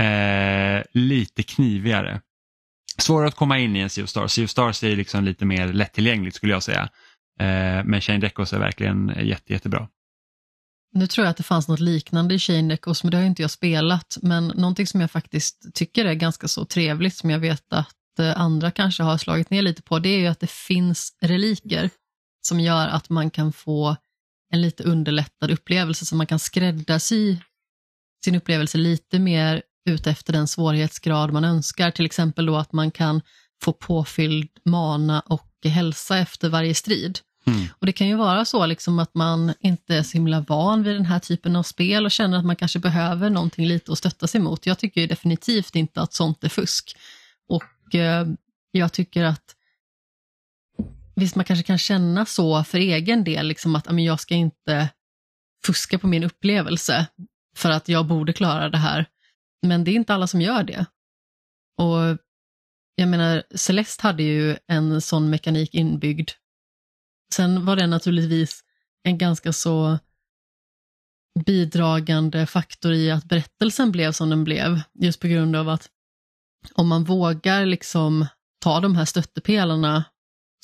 Eh, lite knivigare. Svårare att komma in i en Sea of Stars. Sea of Stars är liksom lite mer lättillgängligt skulle jag säga. Eh, men Chained Deckos är verkligen jätte, jättebra. Nu tror jag att det fanns något liknande i Shane Deckos, men det har inte jag spelat. Men någonting som jag faktiskt tycker är ganska så trevligt, som jag vet att eh, andra kanske har slagit ner lite på, det är ju att det finns reliker som gör att man kan få en lite underlättad upplevelse, så man kan skräddarsy sin upplevelse lite mer ut efter den svårighetsgrad man önskar. Till exempel då att man kan få påfylld mana och hälsa efter varje strid. Mm. Och Det kan ju vara så liksom att man inte är så himla van vid den här typen av spel och känner att man kanske behöver någonting lite att stötta sig mot. Jag tycker definitivt inte att sånt är fusk. Och eh, jag tycker att visst man kanske kan känna så för egen del, liksom att jag ska inte fuska på min upplevelse för att jag borde klara det här. Men det är inte alla som gör det. Och jag menar, Celeste hade ju en sån mekanik inbyggd Sen var det naturligtvis en ganska så bidragande faktor i att berättelsen blev som den blev, just på grund av att om man vågar liksom ta de här stöttepelarna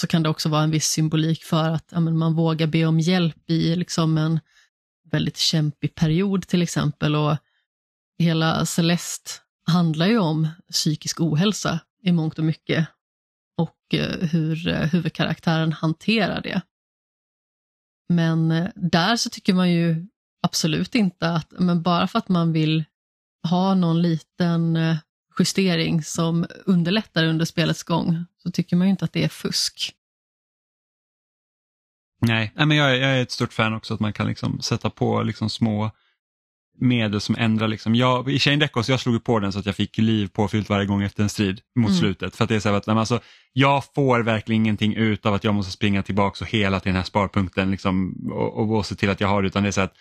så kan det också vara en viss symbolik för att ja, man vågar be om hjälp i liksom en väldigt kämpig period till exempel. Och hela Celeste handlar ju om psykisk ohälsa i mångt och mycket och eh, hur eh, huvudkaraktären hanterar det. Men eh, där så tycker man ju absolut inte att, men bara för att man vill ha någon liten justering som underlättar under spelets gång så tycker man ju inte att det är fusk. Nej, men jag är, jag är ett stort fan också att man kan liksom sätta på liksom små medel som ändrar. Liksom. Jag, I Shane Deckos, jag slog på den så att jag fick liv påfyllt varje gång efter en strid mot mm. slutet. För att det är så att, alltså, jag får verkligen ingenting ut av att jag måste springa tillbaka och hela till den här sparpunkten liksom, och, och, och se till att jag har det. Utan det är så att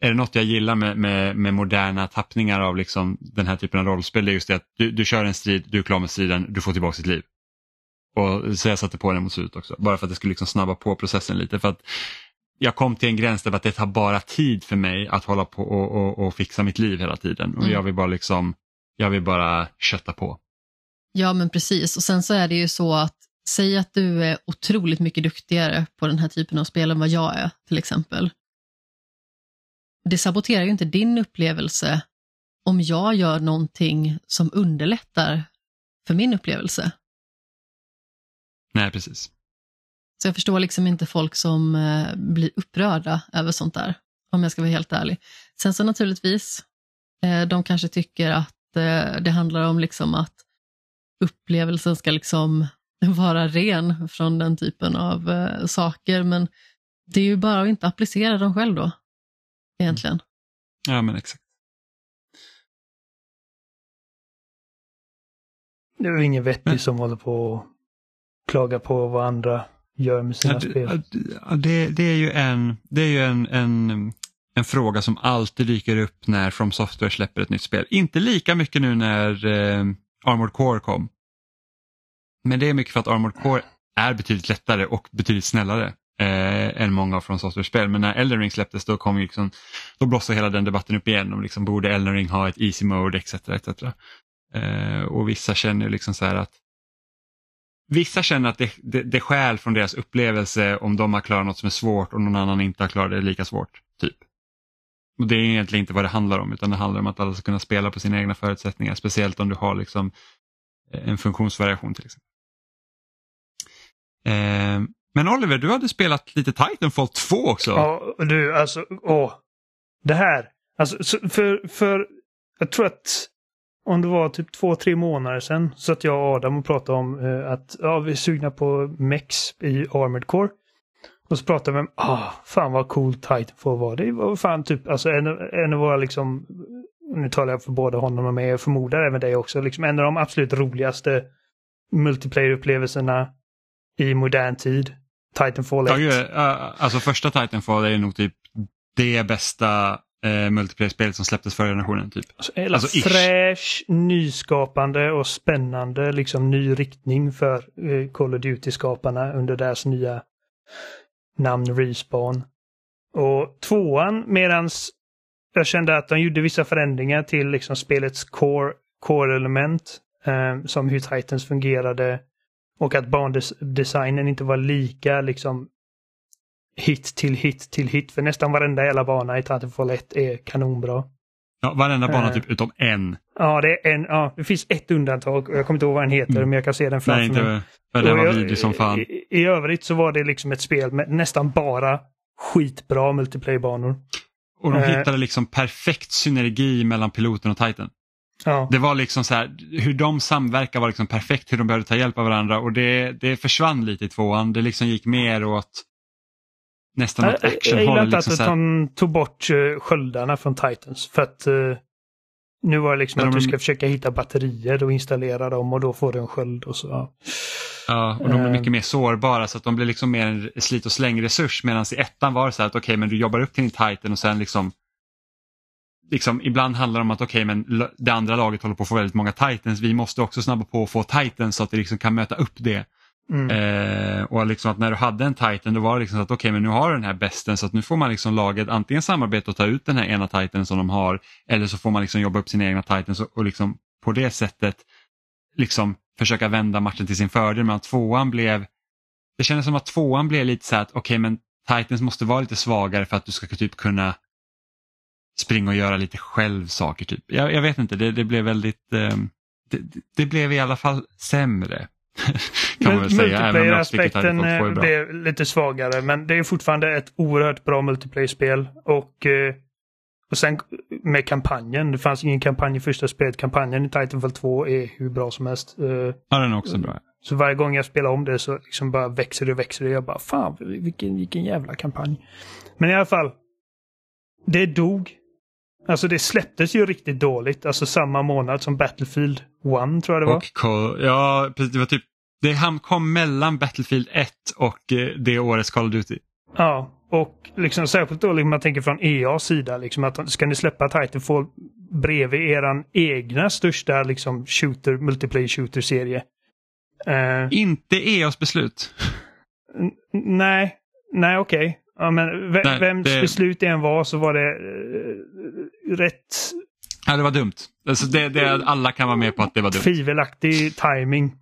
är det något jag gillar med, med, med moderna tappningar av liksom den här typen av rollspel, det är just det att du, du kör en strid, du är klar med striden, du får tillbaka ditt liv. Och så jag satte på den mot slutet också, bara för att det skulle liksom snabba på processen lite. För att jag kom till en gräns där det tar bara tid för mig att hålla på och, och, och fixa mitt liv hela tiden. Och mm. jag vill bara liksom, jag vill bara kötta på. Ja men precis och sen så är det ju så att säg att du är otroligt mycket duktigare på den här typen av spel än vad jag är till exempel. Det saboterar ju inte din upplevelse om jag gör någonting som underlättar för min upplevelse. Nej, precis. Så jag förstår liksom inte folk som eh, blir upprörda över sånt där, om jag ska vara helt ärlig. Sen så naturligtvis, eh, de kanske tycker att eh, det handlar om liksom att upplevelsen ska liksom [laughs] vara ren från den typen av saker, men det är ju bara att inte applicera dem själv då, egentligen. Ja, men exakt. Det är ingen vettig men... som håller på och klagar på vad andra gör med sina ja, spel. Det, det, är ju en, det är ju en, en, en fråga som alltid dyker upp när From Software släpper ett nytt spel. Inte lika mycket nu när eh, Armored Core kom. Men det är mycket för att Armored Core är betydligt lättare och betydligt snällare eh, än många av från Software-spel. Men när Elden Ring släpptes då, kom liksom, då blossade hela den debatten upp igen om liksom, borde Elden Ring ha ett easy mode etc. etc. Eh, och vissa känner liksom så här att Vissa känner att det, det, det skäl från deras upplevelse om de har klarat något som är svårt och någon annan inte har klarat det lika svårt. typ. Och Det är egentligen inte vad det handlar om utan det handlar om att alla ska kunna spela på sina egna förutsättningar. Speciellt om du har liksom eh, en funktionsvariation till exempel. Eh, men Oliver, du hade spelat lite Titanfall 2 också. Ja, du, alltså, åh. Det här. Alltså, för, för jag tror att om det var typ två, tre månader sedan så att jag och Adam och pratade om eh, att ja, vi är sugna på Mex i Armored Core. Och så pratade vi om, ah, fan vad cool Titanfall var. Det var fan typ, alltså en, en av våra liksom, nu talar jag för både honom och mig, jag förmodar även dig också, liksom en av de absolut roligaste multiplayer-upplevelserna i modern tid. Titanfall 1. Ja, ju, uh, eh, alltså första Titanfall är nog typ det bästa eh, multiplayer-spelet som släpptes förra generationen. Typ. Alltså, alltså fräsch, nyskapande och spännande liksom ny riktning för eh, Call of Duty-skaparna under deras nya namn Respawn. Och tvåan, medans jag kände att de gjorde vissa förändringar till liksom spelets core, core-element. Eh, som hur Titans fungerade och att bandesignen inte var lika liksom hit till hit till hit. För nästan varenda jävla bana i Titanfall 1 är kanonbra. Ja, varenda bana uh, typ utom en. Ja, det är en. Ja, det finns ett undantag och jag kommer inte ihåg vad den heter mm. men jag kan se den framför Nej, inte, mig. För den var video som fan. I, I, övrigt så var det liksom ett spel med nästan bara skitbra multiplayer-banor. Och de uh, hittade liksom perfekt synergi mellan piloten och Titan. Ja. Det var liksom så här, hur de samverkar var liksom perfekt, hur de behövde ta hjälp av varandra och det, det försvann lite i tvåan. Det liksom gick mer åt nästan åt actionhåll. Jag gillar inte liksom att de tog bort uh, sköldarna från Titans. För att uh, nu var det liksom Men att de... du ska försöka hitta batterier och installera dem och då får du en sköld och så. Ja, ja och de blir mycket eh. mer sårbara så att de blir liksom mer en slit och släng resurs medan i ettan var det så här att okej okay, men du jobbar upp till din Titan och sen liksom liksom, ibland handlar det om att okej, okay, men det andra laget håller på att få väldigt många titans. Vi måste också snabba på att få titans så att vi liksom kan möta upp det. Mm. Eh, och liksom att när du hade en titan då var det liksom så att okej okay, men nu har du den här besten så att nu får man liksom laget antingen samarbeta och ta ut den här ena titanen som de har eller så får man liksom jobba upp sina egna titans och, och liksom på det sättet liksom försöka vända matchen till sin fördel. Men att tvåan blev, det kändes som att tvåan blev lite så att okej okay, men titans måste vara lite svagare för att du ska typ kunna springa och göra lite själv saker. Typ. Jag, jag vet inte, det, det blev väldigt, eh, det, det, blev i alla fall sämre kan man väl säga. Multiplayer-aspekten blev lite svagare men det är fortfarande ett oerhört bra multiplayer-spel. Och, eh, och sen med kampanjen, det fanns ingen kampanj i första spelet. Kampanjen i Titanfall 2 är hur bra som helst. Eh, ja, den är också bra. Så varje gång jag spelar om det så liksom bara växer det och växer det. Jag bara fan vilken, vilken jävla kampanj. Men i alla fall. Det dog Alltså det släpptes ju riktigt dåligt, alltså samma månad som Battlefield 1 tror jag det var. Och Call, ja, det var typ, det kom mellan Battlefield 1 och eh, det årets Call of Duty. Ja, och liksom särskilt då liksom man tänker från EAs sida, liksom att ska ni släppa Titanfall bredvid eran egna största liksom shooter, multiplayer shooter-serie? Uh, Inte EAs beslut. Nej, nej okej. Okay. Ja, men Nej, vems det... beslut det än var så var det uh, rätt... Ja, det var dumt. Alltså det, det, alla kan vara med på att det var dumt. Tvivelaktig timing.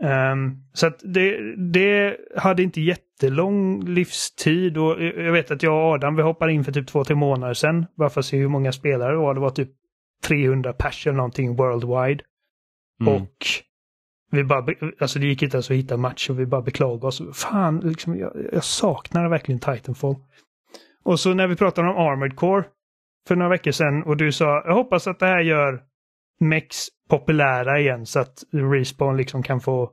Um, så att det, det hade inte jättelång livstid och jag vet att jag och Adam vi hoppade in för typ två, tre månader sedan. Bara för att se hur många spelare det var. Det var typ 300 pers eller någonting worldwide. Mm. Och vi bara, alltså det gick inte ens att hitta match och vi bara beklagade oss. Fan, liksom, jag, jag saknar verkligen Titanfall. Och så när vi pratade om Armored Core för några veckor sedan och du sa jag hoppas att det här gör Mex populära igen så att Respawn liksom kan få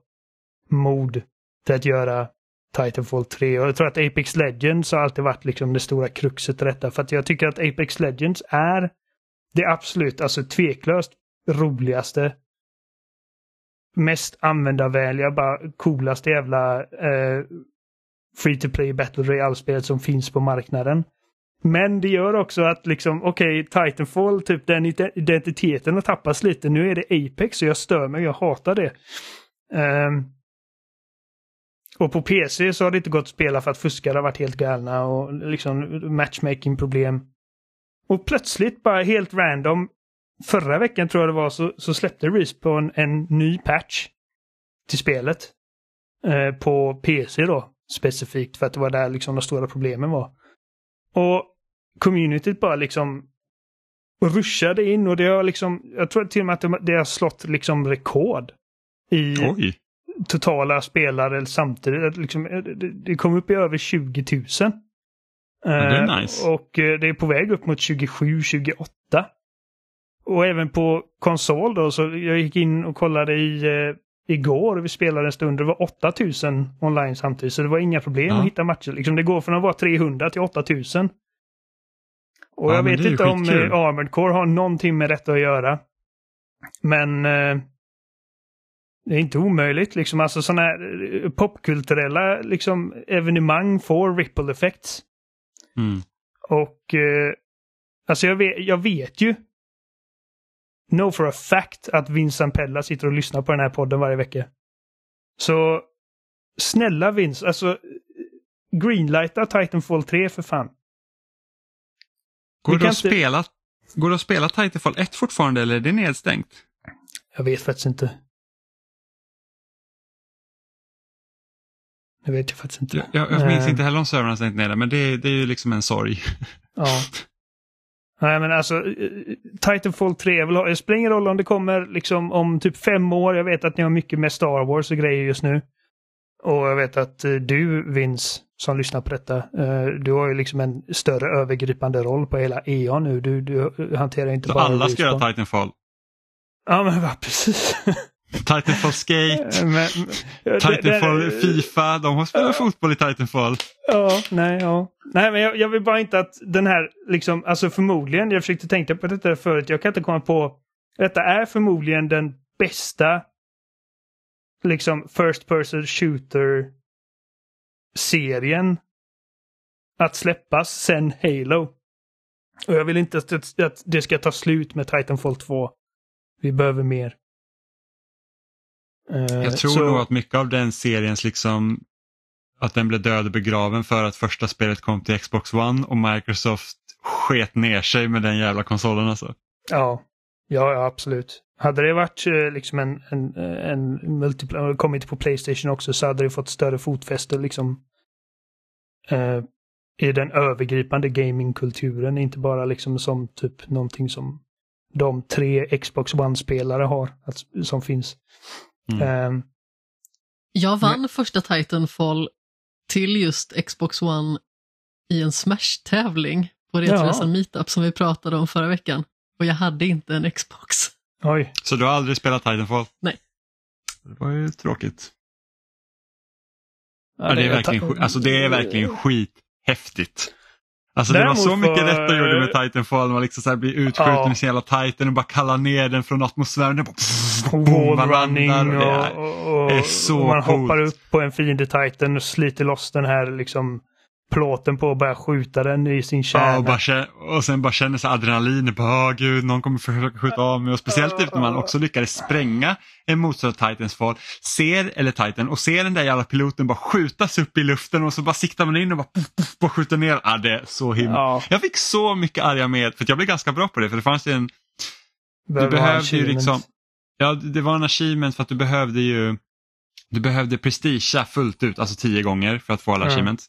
mod till att göra Titanfall 3. Och jag tror att Apex Legends har alltid varit liksom det stora kruxet i detta. För att jag tycker att Apex Legends är det absolut, alltså tveklöst roligaste mest användarvänliga, bara coolaste jävla eh, free to play battle royale-spelet som finns på marknaden. Men det gör också att liksom, okej, okay, Titanfall, typ den identiteten har tappats lite. Nu är det Apex och jag stör mig, jag hatar det. Um, Och på PC så har det inte gått att spela för att fuskare har varit helt galna och liksom matchmaking-problem. Och plötsligt, bara helt random, förra veckan tror jag det var, så, så släppte Respawn en ny patch till spelet. Eh, på PC då, specifikt, för att det var där liksom de stora problemen var. Och communityt bara liksom ruschade in och det har liksom, jag tror till och med att det har slått liksom rekord i Oj. totala spelare samtidigt. Liksom, eh, det- det kom upp i över 20 000. det är Eh, nice. Och eh, det är på väg upp mot 27-28. Och även på konsol då, så jag gick in och kollade i eh, igår, vi spelade en stund, det var 8000 online samtidigt. Så det var inga problem Ja. att hitta matcher. Liksom, det går från att vara 300 till 8000. Och Ja, jag vet inte om eh, Armored Core har någonting med detta att göra. Men eh, det är inte omöjligt. Liksom, alltså sådana här eh, popkulturella liksom, evenemang får ripple effects. Mm. Och eh, alltså jag vet, jag vet ju know for a fact att Vincent Pella sitter och lyssnar på den här podden varje vecka. Så snälla Vince, alltså greenlighta Titanfall 3 för fan. Går det, att inte- spela, går det att spela Titanfall 1 fortfarande eller är det nedstängt? Jag vet faktiskt inte. Det vet jag faktiskt inte. Jag, jag, jag minns Eh, inte heller om servrarna stängt ner det, men det, det är ju liksom en sorg. Ja. [laughs] Nej men alltså, eh, Titanfall 3, jag vill ha, det spelar ingen roll om det kommer liksom om typ fem år. Jag vet att ni har mycket med Star Wars och grejer just nu. Och jag vet att eh, du, Vince, som lyssnar på detta, eh, du har ju liksom en större övergripande roll på hela EA nu. Du, du hanterar inte Så bara alla ska göra Titanfall. Ja men [laughs] va, precis. Titanfall Skate, men, det- Titanfall det- Fifa, de har spelat fotboll i Titanfall. Ja, nej, ja. Nej, men jag, jag vill bara inte att den här, liksom, alltså förmodligen, jag försökte tänka på detta förut, jag kan inte komma på, detta är förmodligen den bästa, liksom, first person shooter serien att släppas sen Halo. Och jag vill inte att, det- att det ska ta slut med Titanfall 2. Vi behöver mer. Eh, Jag tror så- nog att mycket av den seriens liksom att den blev död och begraven för att första spelet kom till Xbox One och Microsoft sket ner sig med den jävla konsolen alltså. Ja, ja, absolut. Hade det varit eh, liksom en, en, en multiplayer, kommit på Playstation också så hade det fått större fotfäste liksom eh, i den övergripande gamingkulturen, inte bara liksom som typ någonting som de tre Xbox One-spelare har, att, som finns. Mm. Eh, Jag vann första Titanfall till just Xbox One i en Smash-tävling på Retroresan Ja. Meetup som vi pratade om förra veckan. Och jag hade inte en Xbox. oj, Så du har aldrig spelat Titanfall? Nej. Det var ju tråkigt. Ja, det, är verkligen, alltså det är verkligen skithäftigt. Alltså det Däremot var så mycket detta gjorde med Titanfall. Man liksom så här blir utskjuten Ja. med sin jävla Titan och bara kallar ner den från atmosfären. Den bara, Wall man running landar och det och, och, det är och, så och man coolt. hoppar upp på en fiende Titan och sliter loss den här liksom plåten på och börjar skjuta den i sin kärna. Ja, och, bara, och sen bara känner sig adrenalin. Bara, Åh, gud, någon kommer försöka skjuta av mig. Och speciellt typ när man också lyckades spränga en motståndare Titans ser, eller Titan, och ser den där jävla piloten bara skjutas upp i luften och så bara siktar man in och bara, puff, puff, bara skjuter ner. Ja, det är så himla. Ja, Jag fick så mycket arga med, för att jag blev ganska bra på det, för det fanns ju en, du behöver behövde ju liksom, ja det var en achievement för att du behövde ju, du behövde prestigea fullt ut, alltså tio gånger för att få alla Mm. achievements.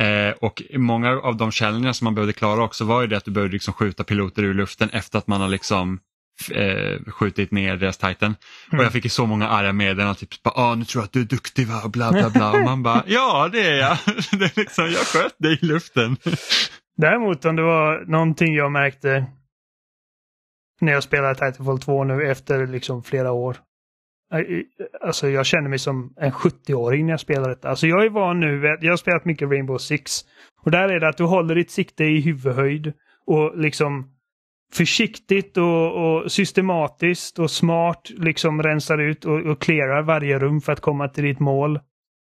Eh, och många av de challengerna som man behövde klara också var ju det att du behövde liksom skjuta piloter ur luften efter att man har liksom eh, skjutit ner deras Titan. Mm. Och jag fick ju så många arga meddelanden, typ ah, nu tror jag att du är duktig va, bla bla bla. Och man bara, ja det är jag. [laughs] det är liksom, jag sköt dig i luften. [laughs] Däremot om det var någonting jag märkte när jag spelade Titanfall 2 nu efter liksom flera år. Alltså jag känner mig som en 70-åring när jag spelar detta. Alltså jag är van nu, jag har spelat mycket Rainbow Six. Och där är det att du håller ditt sikte i huvudhöjd och liksom försiktigt och, och systematiskt och smart liksom rensar ut och, och clearar varje rum för att komma till ditt mål.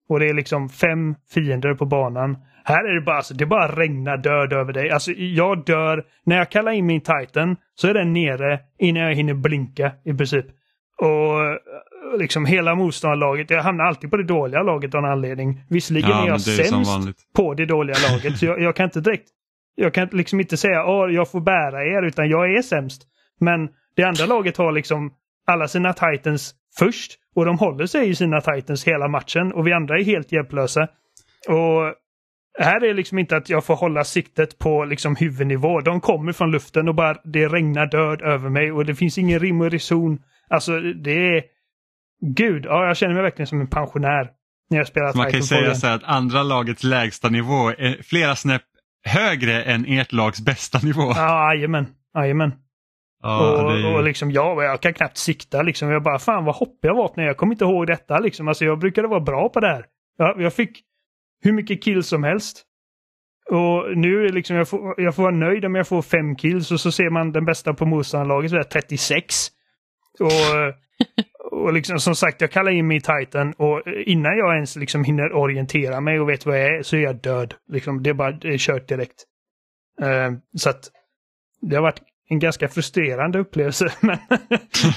Och det är liksom fem fiender på banan. Här är det bara, alltså, det bara regnar död över dig. Alltså jag dör, när jag kallar in min Titan så är den nere innan jag hinner blinka i princip. Och liksom hela motståndarlaget. Jag hamnar alltid på det dåliga laget av en anledning. Visserligen Ja, är jag är sämst på det dåliga [laughs] laget. Så jag, jag kan inte direkt... Jag kan liksom inte säga att jag får bära er, utan jag är sämst. Men det andra laget har liksom alla sina titans först och de håller sig i sina titans hela matchen och vi andra är helt hjälplösa. Och här är liksom inte att jag får hålla siktet på liksom huvudnivå. De kommer från luften och bara det regnar död över mig och det finns ingen rim och reson. Alltså det är... Gud, ja jag känner mig verkligen som en pensionär när jag spelar Så man kan ju säga så att andra lagets lägsta nivå är flera snäpp högre än ert lags bästa nivå. Ja, jajamän. Jajamän. Ja, och, ju- och liksom jag, jag kan knappt sikta liksom. Jag bara, fan vad hoppig jag var när jag kommer inte ihåg detta liksom. Alltså jag brukade vara bra på det här. Jag, jag fick hur mycket kills som helst. Och nu är liksom, jag får, jag får vara nöjd om jag får fem kills och så ser man den bästa på motståndarlaget så är det 36. Och, [laughs] och liksom som sagt, jag kallar in mig i Titan och eh, innan jag ens liksom hinner orientera mig och vet vad jag är så är jag död. Liksom, det är bara det är kört direkt. Uh, så att det har varit en ganska frustrerande upplevelse. [laughs] Men,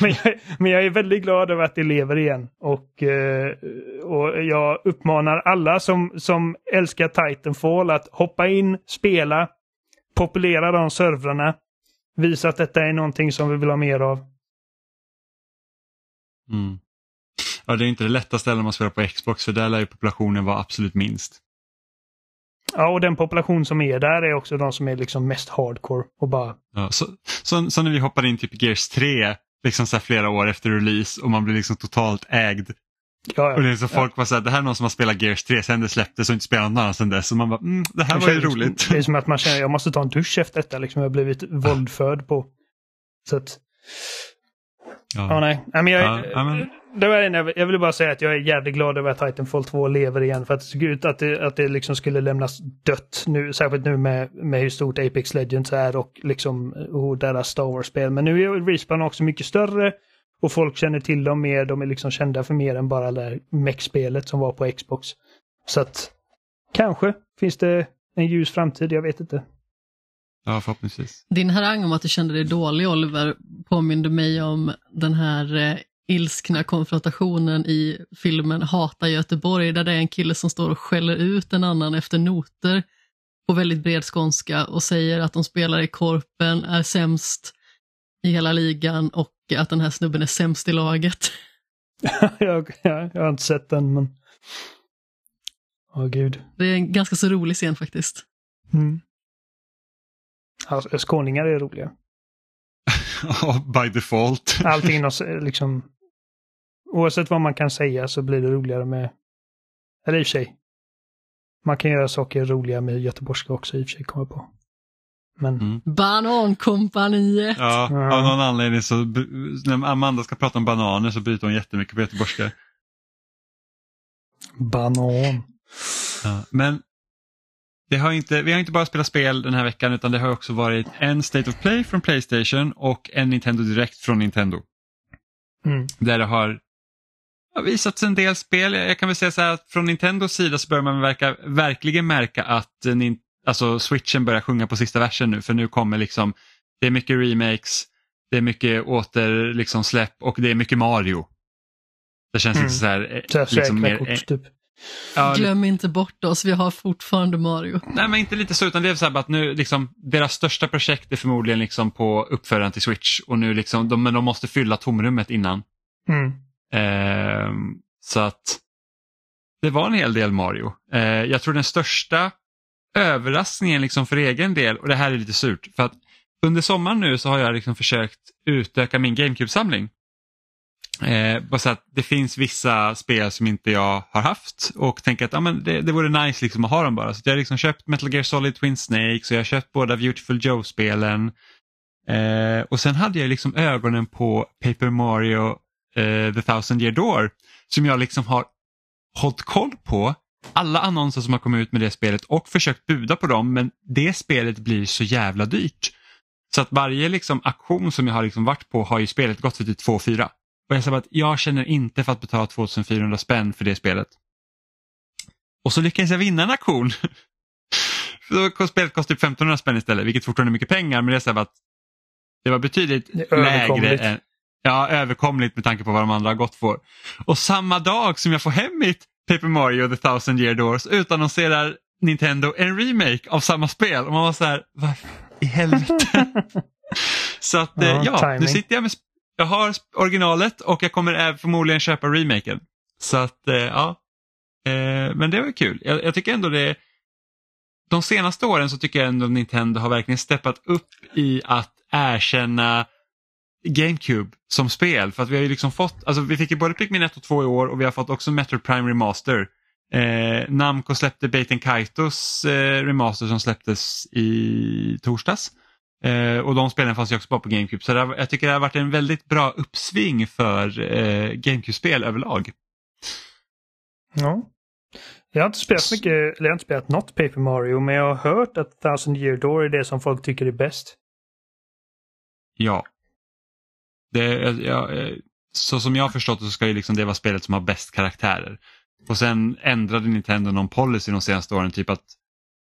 men, jag, men jag är väldigt glad över att det lever igen. Och, eh, och jag uppmanar alla som, som älskar Titanfall att hoppa in, spela, populera de servrarna. Visa att detta är någonting som vi vill ha mer av. Mm. Ja, det är inte det lättaste när man spelar på Xbox för där lär ju populationen vara absolut minst. Ja, och den population som är där är också de som är liksom mest hardcore och bara Ja, så, så, så när vi hoppade in typ Gears 3 liksom så flera år efter release och man blir liksom totalt ägd. Ja, Och det är så folk var så här, det här är någon som har spelat Gears 3 sen det släpptes och inte spelat någon annan sen dess. Och man bara, mm, det här Det var ju roligt. Det är som att man känner jag måste ta en dusch efter detta. Liksom. Jag har blivit våldförd på. Så att, ja Ja. nej. men jag, Ja, ja, men- det var en, jag ville bara säga att jag är jävligt glad över att Titanfall 2 lever igen. För att det såg ut att det, att det liksom skulle lämnas dött nu. Särskilt nu med, med hur stort Apex Legends är och liksom och deras Star Wars-spel. Men nu är Respawn också mycket större. Och folk känner till dem mer. De är liksom kända för mer än bara det mech-spelet som var på Xbox. Så att kanske finns det en ljus framtid, jag vet inte. Ja, förhoppningsvis. Din harang om att du kände dig dålig Oliver påminde mig om den här eh, ilskna konfrontationen i filmen Hata Göteborg där det är en kille som står och skäller ut en annan efter noter på väldigt bred skånska och säger att de spelar i korpen, är sämst i hela ligan och att den här snubben är sämst i laget. [laughs] [laughs] jag, jag, jag har inte sett den, men... Åh gud. Det är en ganska så rolig scen faktiskt. Mm. Alltså, skåningar är roliga. [laughs] Ja, by default. Allting inom liksom... Oavsett vad man kan säga så blir det roligare med... Eller i och för sig. Man kan göra saker roliga med göteborgska också i och för sig, kommer på. Men... Mm. Banankompaniet! Ja, Ja. av någon anledning så när Amanda ska prata om bananer så bryter hon jättemycket på göteborgska. Banan. Ja, men det har inte, vi har inte bara spelat spel den här veckan utan det har också varit en State of Play från Playstation och en Nintendo Direct från Nintendo. Mm. Där det har visats en del spel. Jag kan väl säga så här att från Nintendos sida så börjar man verka, verkligen märka att eh, alltså switchen börjar sjunga på sista versen nu för nu kommer liksom, det är mycket remakes, det är mycket åter liksom släpp och det är mycket Mario. Det känns Mm. inte så här, eh, Så här liksom mer, kort, typ. Ja, Glöm inte bort oss, vi har fortfarande Mario. Nej men inte lite så utan det är så här att nu liksom deras största projekt är förmodligen liksom på uppföraren till Switch och nu liksom de, men de måste fylla tomrummet innan. Mm. Ehm, så att det var en hel del Mario. Eh, jag tror den största överraskningen liksom för egen del och det här är lite surt för att under sommaren nu så har jag liksom försökt utöka min GameCube-samling. Eh, bara så att det finns vissa spel som inte jag har haft och tänker att ah, men det, det vore nice liksom att ha dem bara. Så jag har liksom köpt Metal Gear Solid Twin Snakes och jag har köpt båda Beautiful Joe-spelen. Eh, och sen hade jag liksom ögonen på Paper Mario eh, The Thousand Year Door som jag liksom har hållit koll på alla annonser som har kommit ut med det spelet och försökt buda på dem men det spelet blir så jävla dyrt. Så att varje liksom aktion som jag har liksom varit på har ju spelet gått för typ 2-4. Och jag sa att jag känner inte för att betala 2400 spänn för det spelet. Och så lyckades jag vinna en auktion. [laughs] Spelet kostar typ 1500 spänn istället, vilket fortfarande är mycket pengar men det är så att det var betydligt Det lägre än, ja, överkomligt med tanke på vad de andra har gått för. Och samma dag som jag får hem mitt Paper Mario The Thousand Year Doors utannonserar Nintendo en remake av samma spel. Och man var så här, vad i helvete? [laughs] så att Ja, ja, ja nu sitter jag med, jag har originalet och jag kommer förmodligen köpa remaken. Så att eh, ja, eh, men det var kul. Jag, jag tycker ändå det de senaste åren så tycker jag ändå Nintendo har verkligen steppat upp i att erkänna GameCube som spel. För att vi har ju liksom fått, alltså vi fick ju både Pikmin 1 och 2 i år och vi har fått också Metro Prime Remaster. Eh, Namco släppte Baten Kaitos eh, remaster som släpptes i torsdags. Eh, och de spelen fanns ju också bara på GameCube. Så har, jag tycker det har varit en väldigt bra uppsving för eh, GameCube-spel överlag. Ja. Jag har inte spelat mycket, eller jag har inte spelat något Paper Mario, men jag har hört att Thousand Year Door är det som folk tycker är bäst. Ja. Det, ja, eh, så som jag har förstått så ska ju liksom det vara spelet som har bäst karaktärer. Och sen ändrade Nintendo någon policy de senaste åren, typ att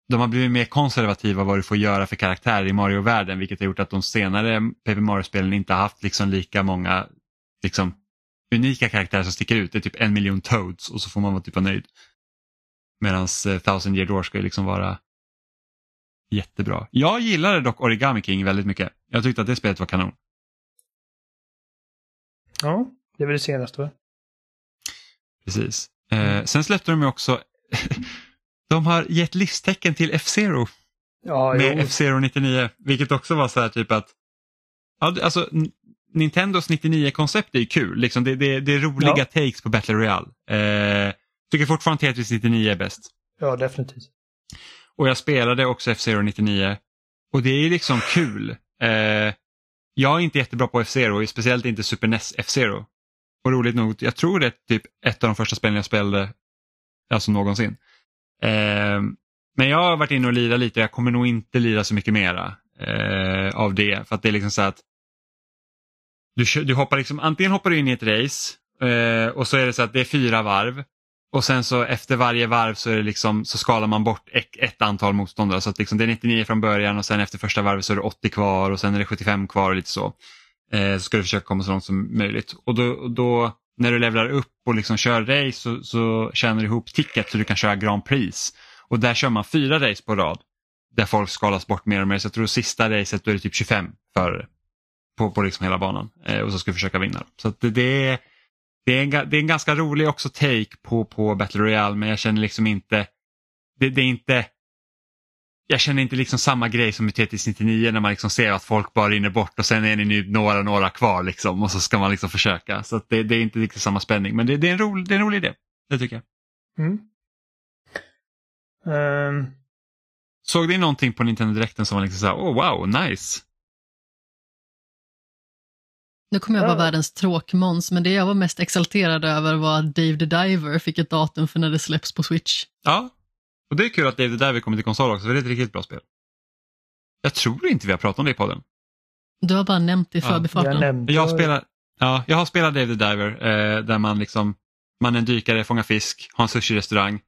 de har blivit mer konservativa vad du får göra för karaktärer i Mario-världen vilket har gjort att de senare Paper Mario-spelen inte har haft liksom lika många liksom, unika karaktärer som sticker ut. Det är typ en miljon Toads och så får man vara typ nöjd. Medan eh, Thousand Year Door ska ju liksom vara jättebra. Jag gillade dock Origami King väldigt mycket. Jag tyckte att det spelet var kanon. Ja, det väl det senaste va? Precis. Eh, sen släppte de ju också, [laughs] de har gett livstecken till F-Zero Ja, med. F-Zero 99, vilket också var så här typ att, ja, alltså Nintendos 99-koncept är ju kul, liksom det, det, det är roliga Ja. takes på Battle Royale. Eh, tycker fortfarande Tetris 99 är bäst. ja, definitivt. Och jag spelade också F-Zero 99 och det är liksom kul. Eh, jag är inte jättebra på F-Zero, speciellt inte Super NES F-Zero. Och roligt nog, jag tror det är typ ett av de första spelen jag spelade alltså någonsin. Eh, men jag har varit inne och lirat lite, och jag kommer nog inte lira så mycket mera eh, av det. För att det är liksom så att du, du hoppar liksom, antingen hoppar du in i ett race eh, och så är det så att det är fyra varv och sen så efter varje varv så, är det liksom, så skalar man bort ett, ett antal motståndare. Så att liksom det är 99 från början och sen efter första varvet så är det 80 kvar och sen är det 75 kvar och lite så. Eh, så ska du försöka komma så långt som möjligt. Och då, då när du levlar upp och liksom kör race så, så tjänar du ihop ticket så du kan köra Grand Prix. Och där kör man fyra race på rad. Där folk skalas bort mer och mer. Så jag tror sista racet då är det typ 25 förare. På, på liksom hela banan. Eh, och så ska du försöka vinna. Så att det, det är det är, en, det är en ganska rolig också take på, på Battle Royale men jag känner liksom inte, det, det är inte, jag känner inte liksom samma grej som i Tetris 99 när man liksom ser att folk bara rinner bort och sen är ni nu några, några kvar liksom och så ska man liksom försöka. Så att det, det är inte riktigt samma spänning men det, det, är en rolig, det är en rolig idé, det tycker jag. Mm. Ehm, Såg ni någonting på Nintendo Directen som var liksom såhär, oh wow, nice. Nu kommer jag vara Ja. världens tråkmåns, men det jag var mest exalterad över var att Dave the Diver fick ett datum för när det släpps på Switch. Ja, och det är kul att David Diver kommer till konsol också för det är ett riktigt bra spel. Jag tror inte vi har pratat om det i podden. Du har bara nämnt det i Ja, förbifarten. jag nämnde... Jag spelar, ja, jag har spelat Dave the Diver eh, där man liksom, man är en dykare, fångar fisk, har en sushi-restaurang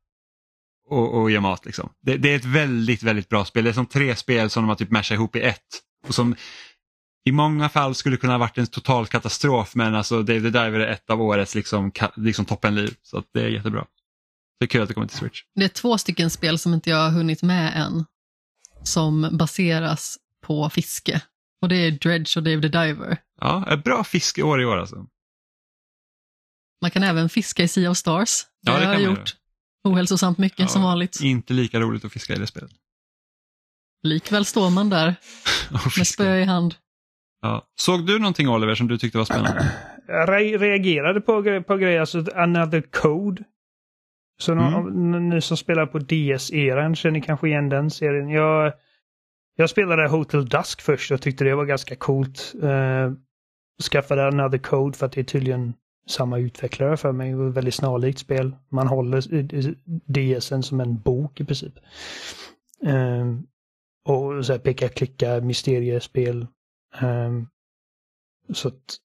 och, och gör mat. Liksom. Det, det är ett väldigt, väldigt bra spel. Det är som tre spel som de har typ mashat ihop i ett. Och som i många fall skulle kunna ha varit en total katastrof men alltså Dave the Diver är ett av årets liksom, liksom toppenliv. Så att det är jättebra. Det är kul att det kommer till Switch. Det är två stycken spel som inte jag har hunnit med än, som baseras på fiske. Och det är Dredge och Dave the Diver. Ja, ett bra fiskeår i år alltså. Man kan även fiska i Sea of Stars. Det, Ja, det har jag gjort. Ohälsosamt mycket Ja, som vanligt. Inte lika roligt att fiska i det spelet. Likväl står man där [laughs] med spö i hand. Ja. Såg du någonting Oliver som du tyckte var spännande? Jag re- reagerade på, gre- på grejer, alltså Another Code. Så Mm. någon, n- ni som spelar på DS-eran känner kanske igen den serien. Jag, jag spelade Hotel Dusk först och tyckte det var ganska coolt. Uh, skaffade Another Code för att det är tydligen samma utvecklare för mig ett väldigt snarlikt spel. Man håller DSen som en bok i princip. Eh, och så här peka klicka mysteriespel. Um, så att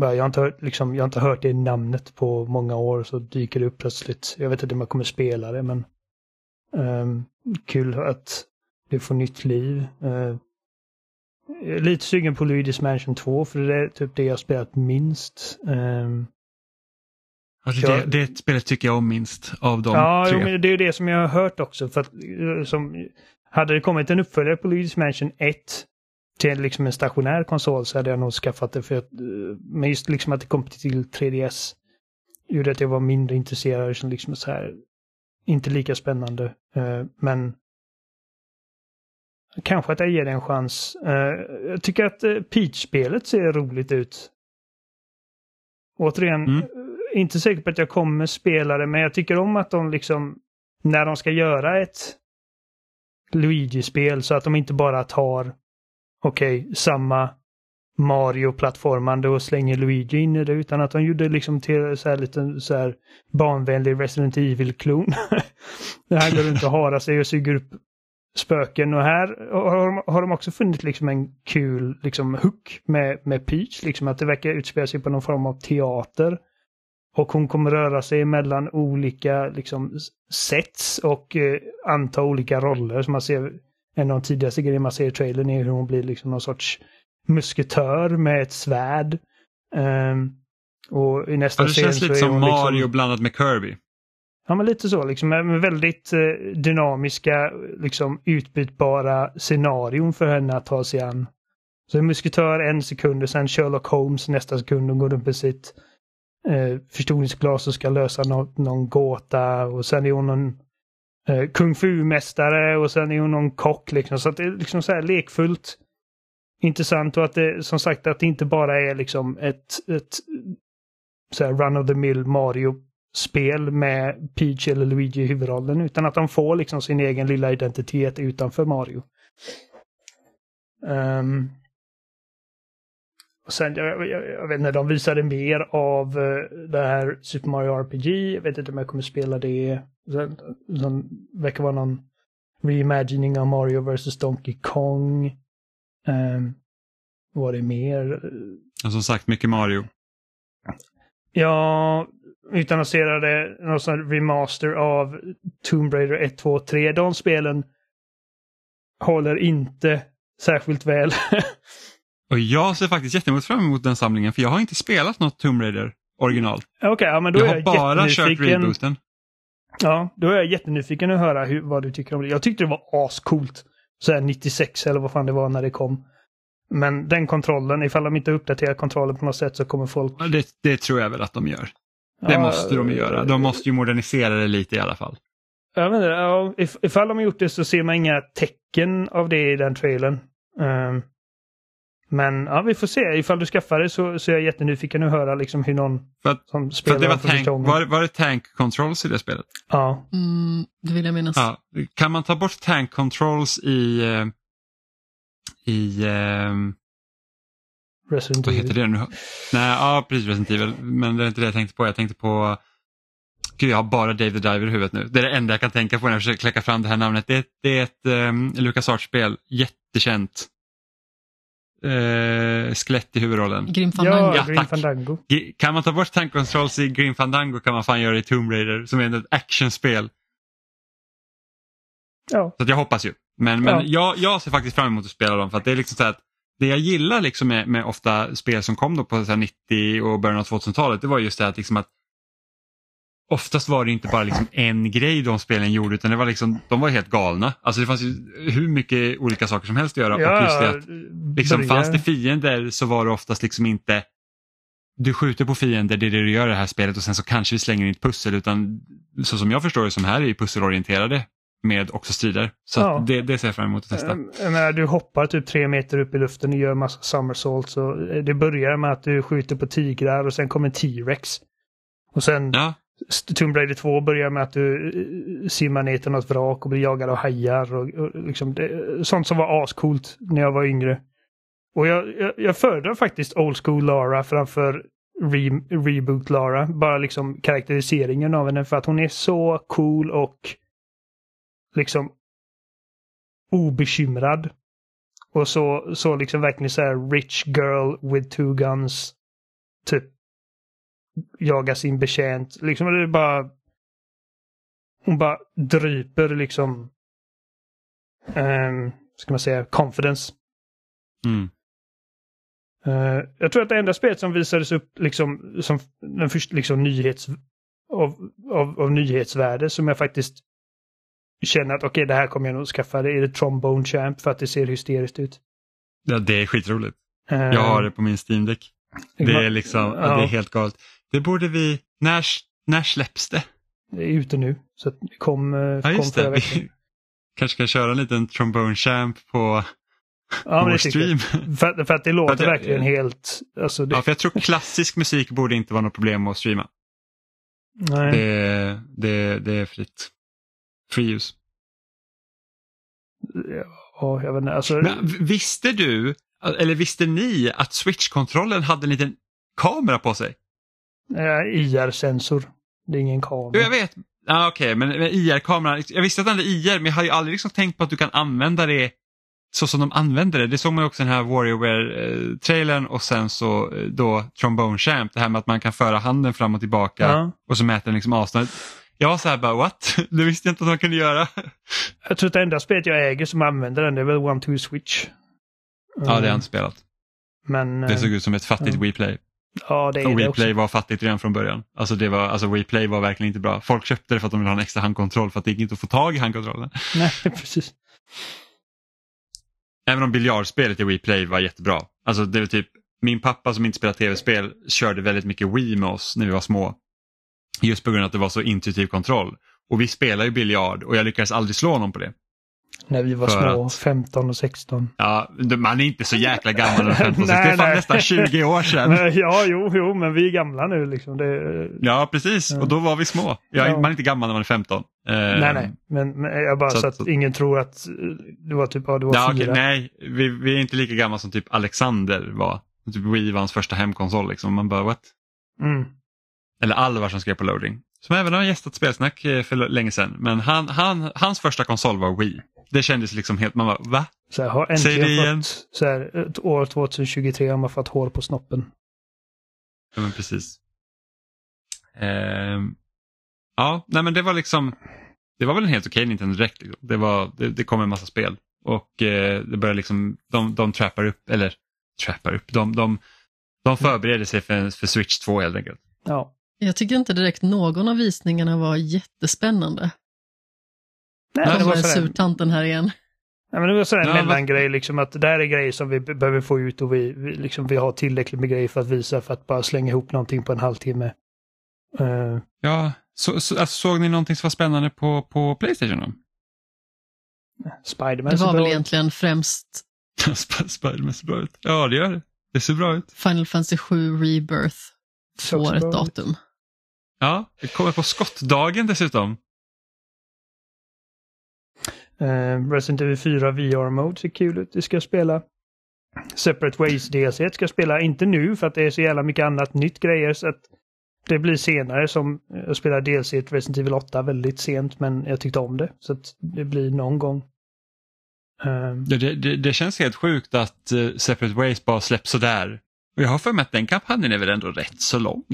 jag, har inte hört, liksom, jag har inte hört det namnet på många år så dyker det upp plötsligt. Jag vet inte om jag kommer spela det men ehm, kul att det får nytt liv. Är lite sugen på Luigi's Mansion 2 för det är typ det jag spelat minst. Um, Alltså det, det spelet tycker jag om minst av de ja, tre. men det är det som jag har hört också. För att, eh, som, hade det kommit en uppföljare på Luigi's Mansion 1 till liksom en stationär konsol så hade jag nog skaffat det. För att, eh, men just liksom att det kom till 3DS gjorde att jag var mindre intresserad. Som liksom så här, inte lika spännande. Eh, men kanske att jag ger det en chans. Eh, jag tycker att Peach-spelet ser roligt ut. Återigen, Mm. inte säker på att jag kommer spela det, men jag tycker om att de liksom, när de ska göra ett Luigi-spel så att de inte bara tar, okej, samma Mario-plattformande och slänger Luigi in i det, utan att de gjorde liksom till så här lite så här barnvänlig Resident Evil-klon. [laughs] det han går runt och harar sig och suger upp spöken och här har de, har de också funnit liksom en kul liksom hook med, med Peach, liksom att det verkar utspela sig på någon form av teater. Och hon kommer röra sig mellan olika liksom sets och eh, anta olika roller. Som man ser, en av de tidigaste grejerna man ser i trailern är hur hon blir liksom någon sorts musketör med ett svärd. Ehm, och i nästa Ja, det känns lite som hon Mario liksom, blandat med Kirby. Ja, men lite så liksom. Med väldigt eh, dynamiska, liksom utbytbara scenarion för henne att ta sig an. Så en musketör en sekund och sen Sherlock Holmes nästa sekund och går runt med sitt eh, förstoringsglas och ska lösa nå någon gåta och sen är hon någon eh, kung fu-mästare och sen är hon någon kock liksom. Så att det är liksom så här lekfullt intressant och att det som sagt att det inte bara är liksom ett, ett så här run of the mill Mario-spel med Peach eller Luigi i huvudrollen utan att de får liksom sin egen lilla identitet utanför Mario. Um, och sen, jag, jag, jag vet inte, de visade mer av eh, det här Super Mario RPG. Jag vet inte om jag kommer spela det. Sen, sen verkar vara någon reimagining av Mario vs Donkey Kong. Um, vad var det mer? Och som sagt, mycket Mario. Ja, utannonserade någon sån remaster av Tomb Raider 1, 2, 3. De spelen håller inte särskilt väl. [laughs] Och jag ser faktiskt jättemot fram emot den samlingen för jag har inte spelat något Tomb Raider original. Okej, ja men då Jag är har jag bara kört rebooten. Ja, då är jag jättenyfiken att höra hur, vad du tycker om det. Jag tyckte det var ascoolt. Så här 96 eller vad fan det var när det kom. Men den kontrollen, ifall de inte uppdaterar kontrollen på något sätt så kommer folk... Det, det tror jag väl att de gör. Det Ja, måste de göra. De måste ju modernisera det lite i alla fall. Jag vet inte, ja, if, ifall de har gjort det så ser man inga tecken av det i den trailern. Ehm, men ja, vi får se. Ifall du skaffar det så, så är jag jättenyfiken att höra liksom hur någon För att, som för spelar att det var, för tank, var, var det tank controls i det spelet? Ja. Mm, det vill jag minnas. Ja. Kan man ta bort tank controls i, eh, i eh, Resident vad Evil. heter det nu? Nej, ja precis Resident Evil. Men det är inte det jag tänkte på. Jag tänkte på Gud, jag har bara Dave the Diver i huvudet nu. Det är det enda jag kan tänka på när jag försöker kläcka fram det här namnet. Det är, det är ett um, Lucas spel jättekänt. Uh, skelett i huvudrollen. Grim Fandango. Ja, tack. Fandango. Kan man ta bort tank controls i Grim Fandango kan man fan göra det i Tomb Raider som är ett actionspel. Ja. Så att jag hoppas ju. Men, men Ja. jag, jag ser faktiskt fram emot att spela dem för att det är liksom så här att det jag gillar liksom med, med ofta spel som kom då på så här 90 och början av 2000-talet det var just det att, liksom att oftast var det inte bara liksom en grej de spelen gjorde utan det var liksom, de var helt galna. Alltså det fanns ju hur mycket olika saker som helst att göra. och just det att, liksom, börja- fanns det fiender så var det oftast liksom inte du skjuter på fiender, det är det du gör i det här spelet och sen så kanske vi slänger in ett pussel utan så som jag förstår det som här är ju pusselorienterade med också strider. Så Ja. det, det ser jag fram emot att testa. Ehm, Jag menar, du hoppar typ tre meter upp i luften och gör massa somersaults. Och eh, det börjar med att du skjuter på tigrar och sen kommer en T-rex. Och sen Ja, Tomb Raider 2 börjar med att du eh, simmar ner till något vrak och blir jagad av hajar. Och, och liksom det, sånt som var ascoolt när jag var yngre. Och jag, jag, jag föredrar faktiskt Old School Lara framför re, Reboot Lara. Bara liksom karaktäriseringen av henne för att hon är så cool och liksom obekymrad. Och så, så liksom verkligen så här rich girl with two guns. Typ jaga sin betjänt. Liksom det är bara... Hon bara dryper liksom... Um, ska man säga confidence. Mm. Eh, jag tror att det enda spelet som visades upp liksom, som den första liksom, nyhets, av, av, av nyhetsvärde som jag faktiskt känner att okej, okay, det här kommer jag nog skaffa. Det är det Trombone Champ för att det ser hysteriskt ut. Ja, det är skitroligt. Uh, jag har det på min Steam-däck. Det är liksom, ja. det är helt galet. Det borde vi, när, när släpps det? Det är ute nu, så det kom, eh, ja, just kom det. Vi [laughs] kanske ska köra en liten trombone champ på Ja, men det stream. För, för, att det låter att verkligen helt... Alltså det... Ja, för jag tror klassisk musik borde inte vara något problem att streama. Nej. Det, det, det är fritt. Free use. Ja, jag vet inte. Alltså... Men, visste du, eller visste ni att switch-kontrollen hade en liten kamera på sig? IR-sensor. Det är ingen kamera. Jag vet. Ah, Okej, okay. men, IR-kameran, jag visste att den hade IR men jag har ju aldrig liksom tänkt på att du kan använda det så som de använder det. Det såg man också i den här Warriorware-trailern och sen så eh, då Trombone Champ, det här med att man kan föra handen fram och tillbaka ja. och så mäter den liksom avståndet. Jag var så här bara what? [laughs] Det visste jag inte att man kunde göra. Jag tror att det enda spelet jag äger som använder den det är väl One Two Switch. Ja, det har jag inte spelat. Men, det såg ut som ett fattigt ja. WePlay. Ja, det är och det WePlay också. var fattigt redan från början. Alltså, det var, alltså WePlay var verkligen inte bra. Folk köpte det för att de ville ha en extra handkontroll för att det gick inte att få tag i handkontrollen. [laughs] Nej, precis. Även om biljardspelet i WePlay var jättebra. Alltså det var typ, min pappa som inte spelar tv-spel körde väldigt mycket Wii med oss när vi var små. Just på grund av att det var så intuitiv kontroll. Och vi spelar ju biljard och jag lyckades aldrig slå någon på det. När vi var små, att- 15 och 16. Ja, man är inte så jäkla gammal när 15 det är [laughs] fan nästan 20 år sedan. Ja, jo, jo, men vi är gamla nu liksom. Det, Ja, precis. Och då var vi små. Jag, Ja. Man är inte gammal när man är 15. Eh, nej, nej. Men, men jag bara så så, att- att ingen tror att eh, det var typ, ja, det var Ja, okej, fyra. nej, vi, vi är inte lika gamla som typ Alexander var. Typ Wii var hans första hemkonsol. Liksom. Man bara, what? Mm. Eller Alvar som skrev på loading. Som även har gästat spelsnack eh, för länge sedan. Men han, han, hans första konsol var Wii. Det kändes liksom helt, man bara, va? Så här, har Säg det igen. fått, så här, år 2023 har man fått hår på snoppen. Ja, men precis. Ehm, ja, nej men det var liksom, det var väl en helt okej Nintendo Direkt. Liksom. Det, var, det, det kom en massa spel och eh, det började liksom, de, de trappar upp, eller trappar upp, de, de, de förbereder sig för, för Switch 2 helt enkelt. Ja. Jag tycker inte direkt någon av visningarna var jättespännande. Nej, men det var sådär, surtanten här igen. nej, men det var sådär en Ja, mellangrej liksom att det här är grejer som vi be- behöver få ut och vi, vi, liksom, vi har tillräckligt med grejer för att visa för att bara slänga ihop någonting på en halvtimme. Eh, Ja, så, så, alltså, såg ni någonting som var spännande på, på Playstation då? Spiderman Det var väl egentligen främst [laughs] Sp- Spiderman ser bra ut. Ja, det gör det. Det ser bra ut. Final Fantasy 7 Rebirth får ett ut. datum. Ja, det kommer på skottdagen dessutom. Uh, Resident Evil 4 VR-mode ser kul ut. Det ska jag spela. Separate Ways DLC ska jag spela. Inte nu för att det är så jävla mycket annat nytt grejer. Så att det blir senare som eh, jag spelar DLC till Resident Evil 8 väldigt sent men jag tyckte om det. Så att det blir någon gång. Eh, Ja, det, det, det känns helt sjukt att uh, Separate Ways bara släpps sådär. Och jag har för mig att den kampanjen är väl ändå rätt så lång.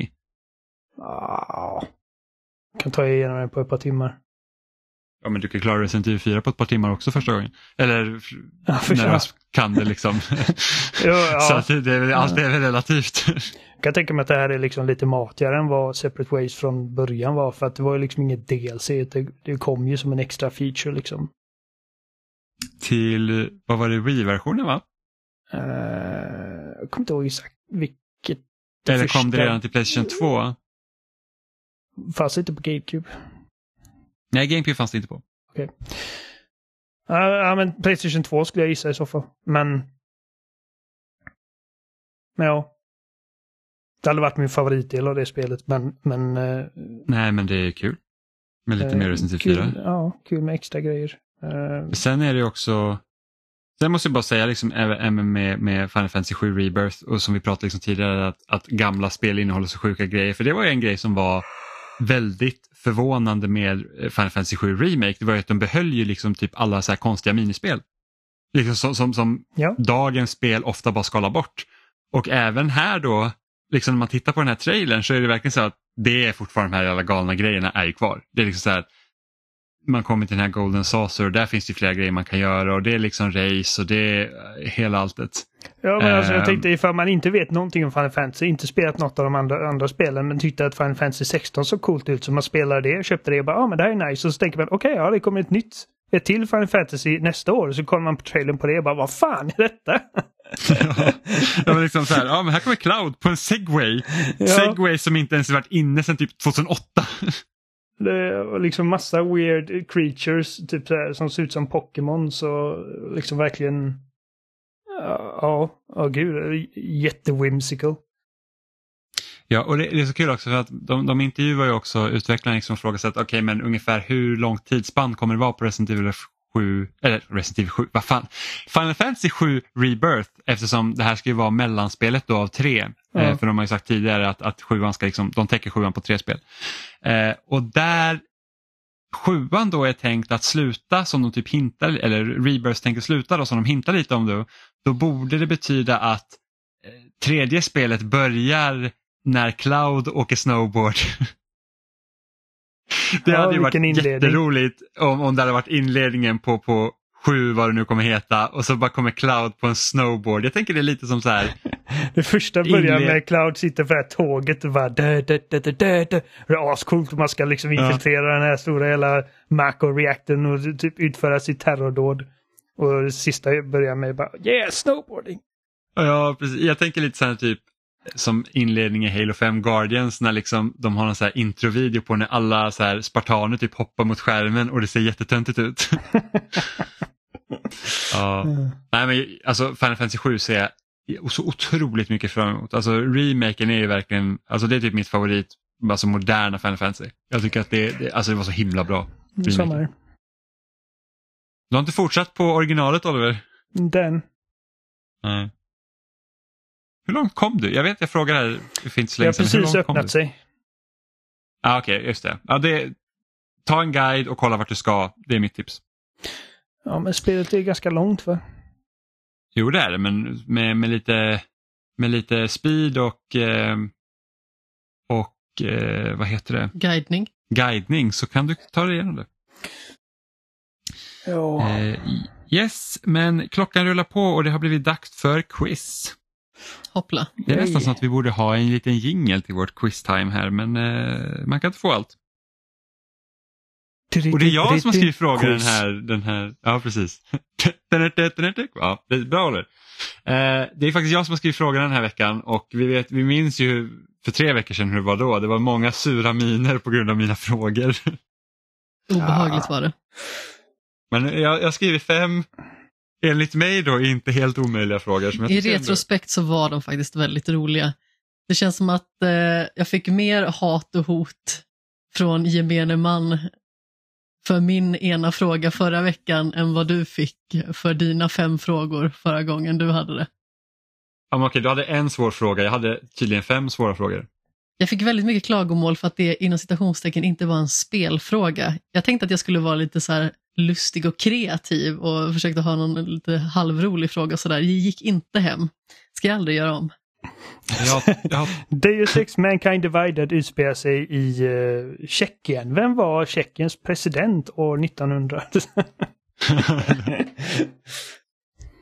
ah, kan ta igenom den på ett par timmar. Ja, men du kan klara Resident Evil 4 på ett par timmar också första gången. Eller Ja, för när du kan det liksom. [laughs] Jo, ja. Så att det, är, väl- allt är väl relativt. Jag kan tänka mig att det här är liksom lite matigare än vad Separate Ways från början var. För att det var ju liksom inget DLC. Det, det kom ju som en extra feature liksom. Till, vad var det, Wii-versionen va? Uh, jag kommer inte ihåg exakt vilket. Eller kom det första- redan till Playstation 2? Fanns inte på GameCube. Nej, GameCube fanns det inte på. Ja, ja, men Playstation 2 skulle jag gissa i så fall. Men... Men ja. Det hade varit min favoritdel av det spelet, men... men eh, Nej, men det är kul. Med lite eh, mer Resident Evil 4. kul, Ja, kul med extra grejer. Eh, Sen är det också, sen måste jag bara säga liksom, även med, med Final Fantasy 7 Rebirth och som vi pratade liksom tidigare att, att gamla spel innehåller så sjuka grejer. För det var ju en grej som var väldigt förvånande med Final Fantasy 7 Remake. Det var ju att de behöll ju liksom typ alla så här konstiga minispel. Liksom som, som, som ja. dagens spel ofta bara skalar bort. Och även här då, liksom när man tittar på den här trailern så är det verkligen så att det är fortfarande de här alla galna grejerna är ju kvar. Det är liksom så här, man kommer till den här Golden Saucer och där finns det flera grejer man kan göra och det är liksom race och det är hela alltet. Ja, men alltså, jag Ehm. tänkte ifall man inte vet någonting om Final Fantasy, inte spelat något av de andra, andra spelen, men tyckte att Final Fantasy 16 såg coolt ut så man spelade det, köpte det och bara ja ah, men det här är nice. Och så tänker man okej, ja det kommer ett nytt, ett till Final Fantasy nästa år. Så kollar man på trailern på det och bara vad fan är detta? [laughs] ja, men liksom så här, ja men här kommer Cloud på en segway. Ja. Segway som inte ens varit inne sedan typ 2008. Det är liksom massa weird creatures typ så här, som ser ut som Pokémon så liksom verkligen ja, ja, oh, gud, jättewhimsical. Ja, och det, det är så kul också för att de, de intervjuar ju också utvecklarna liksom och frågar sig att okej men ungefär hur lång tidsspann kommer det vara på Resident Evil 7, eller Resident Evil 7, vad fan, Final Fantasy 7 Rebirth eftersom det här ska ju vara mellanspelet då av tre. Eh, för de har ju sagt tidigare att, att sjuan ska liksom, de täcker sjuan på tre spel. Eh, och där sjuan då är tänkt att sluta som de typ hintar, eller Rebirth tänker sluta då som de hintar lite om då, då borde det betyda att eh, tredje spelet börjar när Cloud åker snowboard. [laughs] Det Ja, hade ju varit inledning. jätteroligt om, om det hade varit inledningen på, på sju, vad det nu kommer heta, och så bara kommer Cloud på en snowboard. Jag tänker det är lite som så här, [laughs] Det första börjar Inled- med Cloud sitter på det här tåget och bara dö, dö, dö, dö, dö. Det är ascoolt man ska liksom Ja. infiltrera den här stora hela Mako-reaktorn och typ utföra sitt terrordåd. Och det sista börjar med bara yeah, snowboarding. ja precis, jag tänker lite så här typ som inledning i Halo 5 Guardians när liksom de har en så här introvideo på när alla så här spartaner typ hoppar mot skärmen och det ser jättetöntigt ut. [laughs] ja. Nej men alltså Final Fantasy 7 ser jag så otroligt mycket fram emot. Alltså remaken är ju verkligen, alltså det är typ mitt favorit, alltså moderna Final Fantasy. Jag tycker att det, det, alltså det var så himla bra. Samma här. Du har inte fortsatt på originalet Oliver? Den. Nej. Hur långt kom du? Jag vet jag frågade här för inte så Det länge har sedan. Hur precis långt kom öppnat du? sig. Ah, Okej, just det. Ja, det. Ta en guide och kolla vart du ska. Det är mitt tips. Ja, men spelet är ganska långt va? Jo det är det, men med, med, lite, med lite speed och, eh, och eh, vad heter det? Guidning. guidning så kan du ta dig igenom det. Ja. Eh, yes, men klockan rullar på och det har blivit dags för quiz. Hoppla. Det är nästan så att vi borde ha en liten jingel till vårt quiz-time här men eh, man kan inte få allt. Och det är jag som har skrivit frågor den här, den här, ja precis. [laughs] Ja, det är bra Oliver. Eh, det är faktiskt jag som har skrivit frågorna den här veckan och vi, vet, vi minns ju för tre veckor sedan hur det var då. Det var många sura miner på grund av mina frågor. [laughs] Obehagligt var det. Men jag, jag har skrivit fem, enligt mig då inte helt omöjliga frågor. Som jag I tycker ändå- retrospekt så var de faktiskt väldigt roliga. Det känns som att eh, jag fick mer hat och hot från gemene man för min ena fråga förra veckan än vad du fick för dina fem frågor förra gången du hade det. Ja, men okej, du hade en svår fråga, jag hade tydligen fem svåra frågor. Jag fick väldigt mycket klagomål för att det inom citationstecken inte var en spelfråga. Jag tänkte att jag skulle vara lite så här lustig och kreativ och försökte ha någon lite halvrolig fråga sådär. Det gick inte hem. Ska jag aldrig göra om. Jag, jag Deus Ex Mankind Divided utspelar sig i uh, Tjeckien. Vem var Tjeckiens president år 1900? [laughs] [laughs]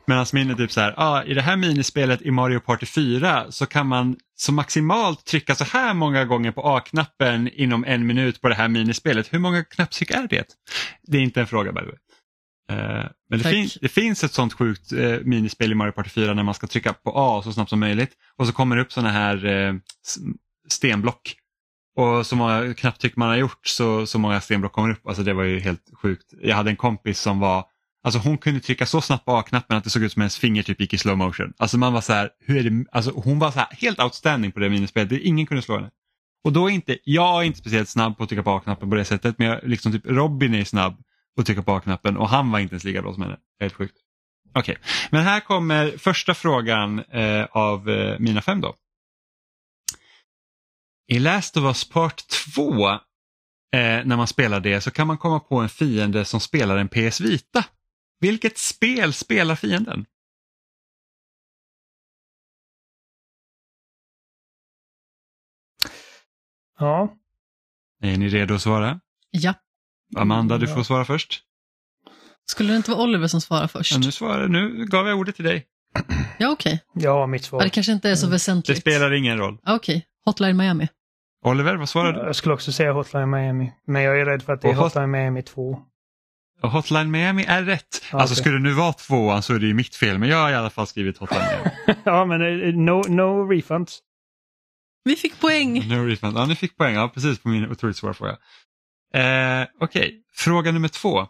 Men hans minne är typ så här, ah, i det här minispelet i Mario Party 4 så kan man så maximalt trycka så här många gånger på A-knappen inom en minut på det här minispelet. Hur många knapptryck är det? Det är inte en fråga by the way. Eh, men det, fin- det finns ett sånt sjukt eh, minispel i Mario Party 4 när man ska trycka på A så snabbt som möjligt och så kommer det upp sådana här s- stenblock. Och så många knapptryck man har gjort så, så många stenblock kommer upp. Alltså det var ju helt sjukt. Jag hade en kompis som var Alltså hon kunde trycka så snabbt på A-knappen att det såg ut som hennes finger typ gick i slow motion. Alltså man var så här, hur är det, alltså hon var så här helt outstanding på det minispelet. Ingen kunde slå henne. Och då är inte, jag är inte speciellt snabb på att trycka på A-knappen på det sättet, men jag, liksom typ Robin är snabb på att trycka på A-knappen och han var inte ens lika bra som henne. Helt sjukt. Okej, men här kommer första frågan eh, av eh, mina fem då. I Last of Us Part 2, eh, när man spelar det, så kan man komma på en fiende som spelar en PS Vita. Vilket spel spelar fienden? ja. Är ni redo att svara? Ja, Amanda, du får svara först. Skulle det inte vara Oliver som svarar först? Ja, nu, svarar, nu gav jag ordet till dig. Ja, okej. Ja, mitt svar. det kanske inte är så Det väsentligt. spelar ingen roll. Ja, Okej, Hotline Miami. Oliver, vad svarar du? Jag skulle också säga Hotline Miami. Men jag är rädd för att det är Hotline Miami 2. Och Hotline Miami är rätt. Ja, Alltså skulle det nu vara tvåan så är det ju mitt fel, men jag har i alla fall skrivit Hotline Miami. [laughs] ja, men eh, no, no refunds. Vi fick poäng! No refund. Ja, ni fick poäng. Ja, precis på min otroligt svåra fråga. Eh, Okej, fråga nummer två.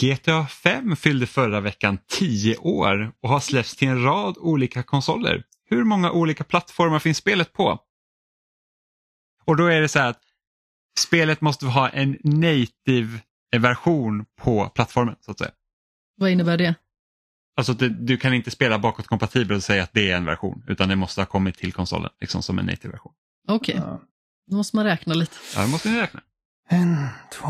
GTA 5 fyllde förra veckan 10 år och har släppts till en rad olika konsoler. Hur många olika plattformar finns spelet på? Och då är det så här att spelet måste ha en native version på plattformen så att säga. Vad innebär det? Alltså det, du kan inte spela bakåtkompatibelt och säga att det är en version utan det måste ha kommit till konsolen liksom som en native version. Okej, Ja. då måste man räkna lite. Ja, det måste ni räkna. En, två.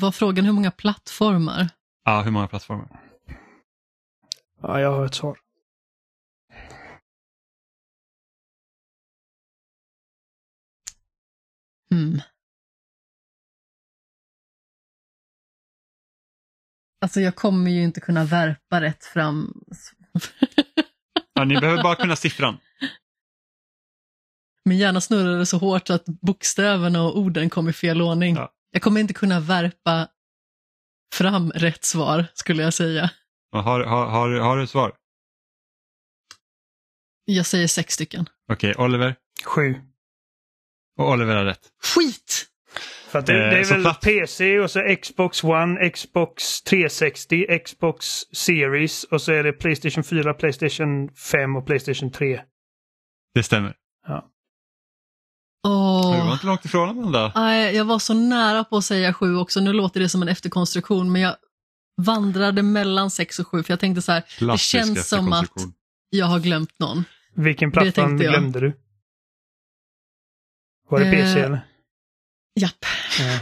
Var frågan hur många plattformar? Ja, hur många plattformar? Ja, jag har ett svar. Hmm. Alltså jag kommer ju inte kunna värpa rätt fram. [laughs] Ja, ni behöver bara kunna siffran. Min hjärna snurrade så hårt att bokstäverna och orden kom i fel ordning. Ja. Jag kommer inte kunna värpa fram rätt svar, skulle jag säga. Har, har, har, har du ett svar? Jag säger sex stycken. Okej, Oliver. Sju. Och Oliver har rätt. Skit! För att det, Eh, det är så väl platt- PC och så Xbox One, Xbox 360, Xbox Series och så är det Playstation 4, Playstation 5 och Playstation 3. Det stämmer. Ja. Åh. Du var inte långt ifrån Amanda. Nej, jag var så nära på att säga sju också. Nu låter det som en efterkonstruktion, men jag vandrade mellan sex och sju, för jag tänkte så här, Klassisk det känns som att jag har glömt någon. Vilken plattform tänkte jag. glömde du? Var det PC Eh, eller? Japp, Ja.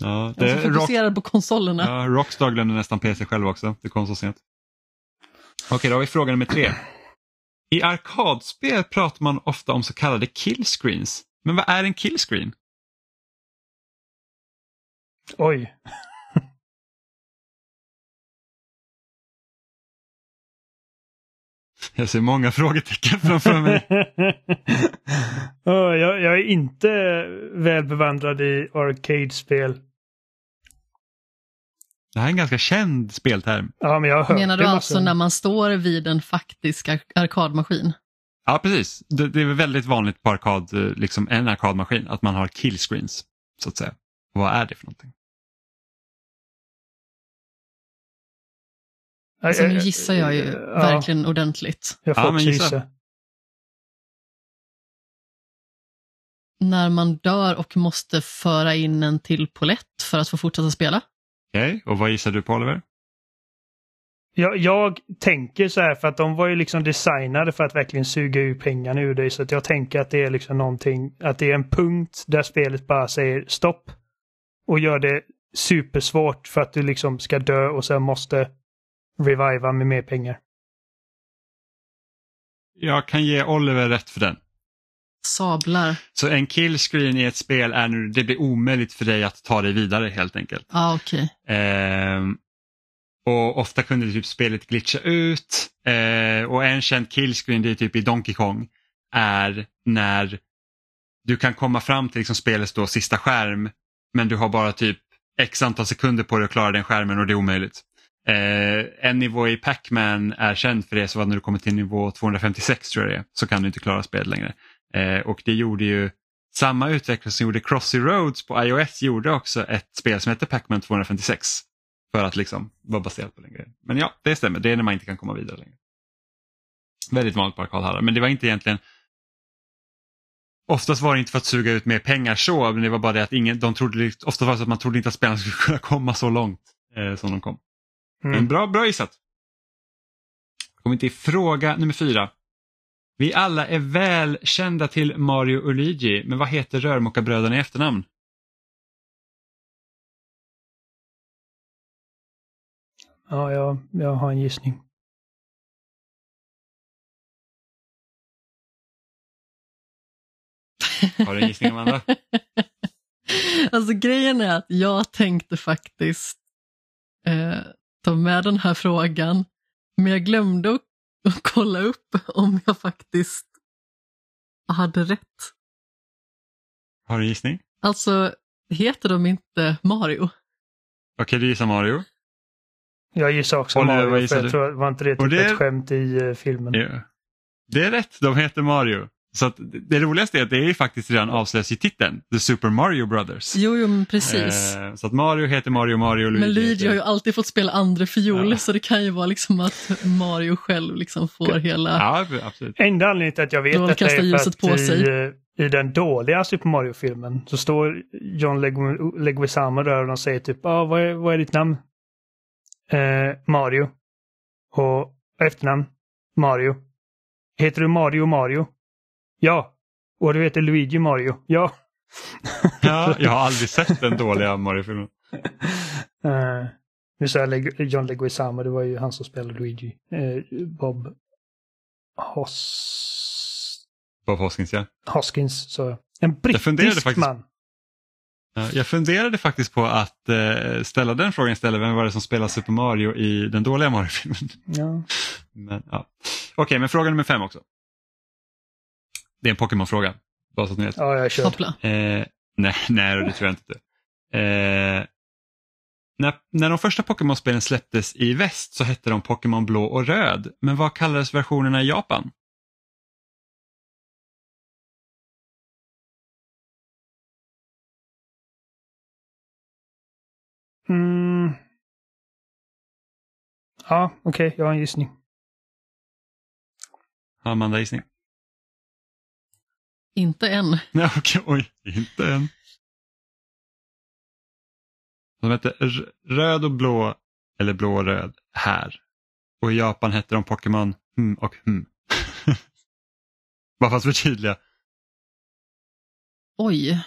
Ja, jag är det, så Rock, fokuserad på konsolerna. ja, Rockstar glömde nästan PC själv också. Det kom så sent. Okej, då har vi fråga nummer tre. I arkadspel pratar man ofta om så kallade killscreens. Men vad är en killscreen? Oj. [laughs] Jag ser många frågetecken framför mig. [laughs] Jag, jag är inte väl bevandrad i arcade-spel. Det här är en ganska känd spelterm. Ja, men jag har Menar du alltså massor. när man står vid en faktisk ar- arkadmaskin? Ja, precis. Det, det är väldigt vanligt på arkad, eh, liksom en arkadmaskin, att man har killscreens, så att säga. Och vad är det för någonting? Alltså, Eh, nu eh, gissar jag ju ja, verkligen ordentligt. Jag får Ja, men också gissa. gissa. När man dör och måste föra in en till polett för att få fortsätta spela. Okej, och vad gissar du på Oliver? Jag, jag tänker så här för att de var ju liksom designade för att verkligen suga ur pengarna ur dig. Så att jag tänker att det är liksom någonting, att det är en punkt där spelet bara säger stopp. Och gör det supersvårt för att du liksom ska dö och sen måste reviva med mer pengar. Jag kan ge Oliver rätt för den. Sablar. Så en killscreen i ett spel är nu, det blir omöjligt för dig att ta dig vidare helt enkelt. Ja, okej. Ehm, och ofta kunde det typ spelet glitcha ut. Eh, och en känd killscreen, det är typ i Donkey Kong, är när du kan komma fram till liksom spelets då sista skärm men du har bara typ x antal sekunder på dig att klara den skärmen och det är omöjligt. Eh, en nivå i Pac-Man är känd för det, så att när du kommer till nivå 256 tror jag det är, så kan du inte klara spelet längre. Eh, och det gjorde ju samma utvecklare som gjorde Crossy Roads på iOS gjorde också ett spel som heter Pac-Man 256. För att liksom vara baserat på den grejen. Men ja, det stämmer. Det är när man inte kan komma vidare längre. Väldigt vanligt på arkadhallar. Men det var inte egentligen Oftast var det inte för att suga ut mer pengar så, men det var bara det att ingen, de trodde, ofta var det så att man trodde inte att spelarna skulle [laughs] kunna komma så långt eh, som de kom. Men Mm. bra, bra gissat. Kommer till fråga nummer fyra. Vi alla är väl kända till Mario och Luigi, men vad heter rörmokarbröderna i efternamn? Ja, jag, jag har en gissning. Har du en gissning Amanda? [laughs] alltså grejen är att jag tänkte faktiskt eh, ta med den här frågan, men jag glömde att, att kolla upp om jag faktiskt hade rätt. Har du gissning? Alltså, heter de inte Mario? Okej, du gissar Mario. Jag gissar också Oliver, vad Mario, gissar för du? jag tror, var inte det Och typ det är- ett skämt i eh, filmen? Ja. Det är rätt, de heter Mario. Så att det roligaste är att det är ju faktiskt redan avslöjas i titeln, The Super Mario Brothers. Jo, jo men precis. Eh, så att Mario heter Mario, Mario och Luigi men Luigi heter... har ju alltid fått spela andra fiol, Ja. så det kan ju vara liksom att Mario själv liksom får hela... Ja, absolut. Enda anledningen till att jag vet har detta är för ljuset att på i, sig. eh, i den dåliga Super Mario-filmen så står John Legu- Leguizamo där och de säger typ ah, vad, är, vad är ditt namn? Eh, Mario. Och efternamn? Mario. Heter du Mario Mario? Ja. Och du heter Luigi Mario? Ja. Ja, jag har aldrig sett den dåliga Mario-filmen. [laughs] Eh, nu sa jag Leg- John Leguizamo, det var ju han som spelade Luigi. Eh, Bob Hos... Bob Hoskins, ja. Hoskins, så En brittisk faktiskt- man. Ja, Jag funderade faktiskt på att eh, ställa den frågan istället. Vem var det som spelade Super Mario i den dåliga Mario-filmen? Ja. [laughs] Men, ja. Okej, men fråga nummer fem också. Det är en Pokémon-fråga. Bara så att ni vet. ja, jag kör. Eh, nej, nej, det tror jag inte. Eh, när, när de första Pokémon-spelen släpptes i väst så hette de Pokémon blå och röd. Men vad kallades versionerna i Japan? Mm. Ja, okej, jag har en gissning. Har Amanda gissning? Inte än. [laughs] Nej, okej, oj, inte än. De hette röd och blå, eller blå och röd, här. Och i Japan hette de Pokémon hm och hm. [laughs] Bara för att förtydliga. Oj.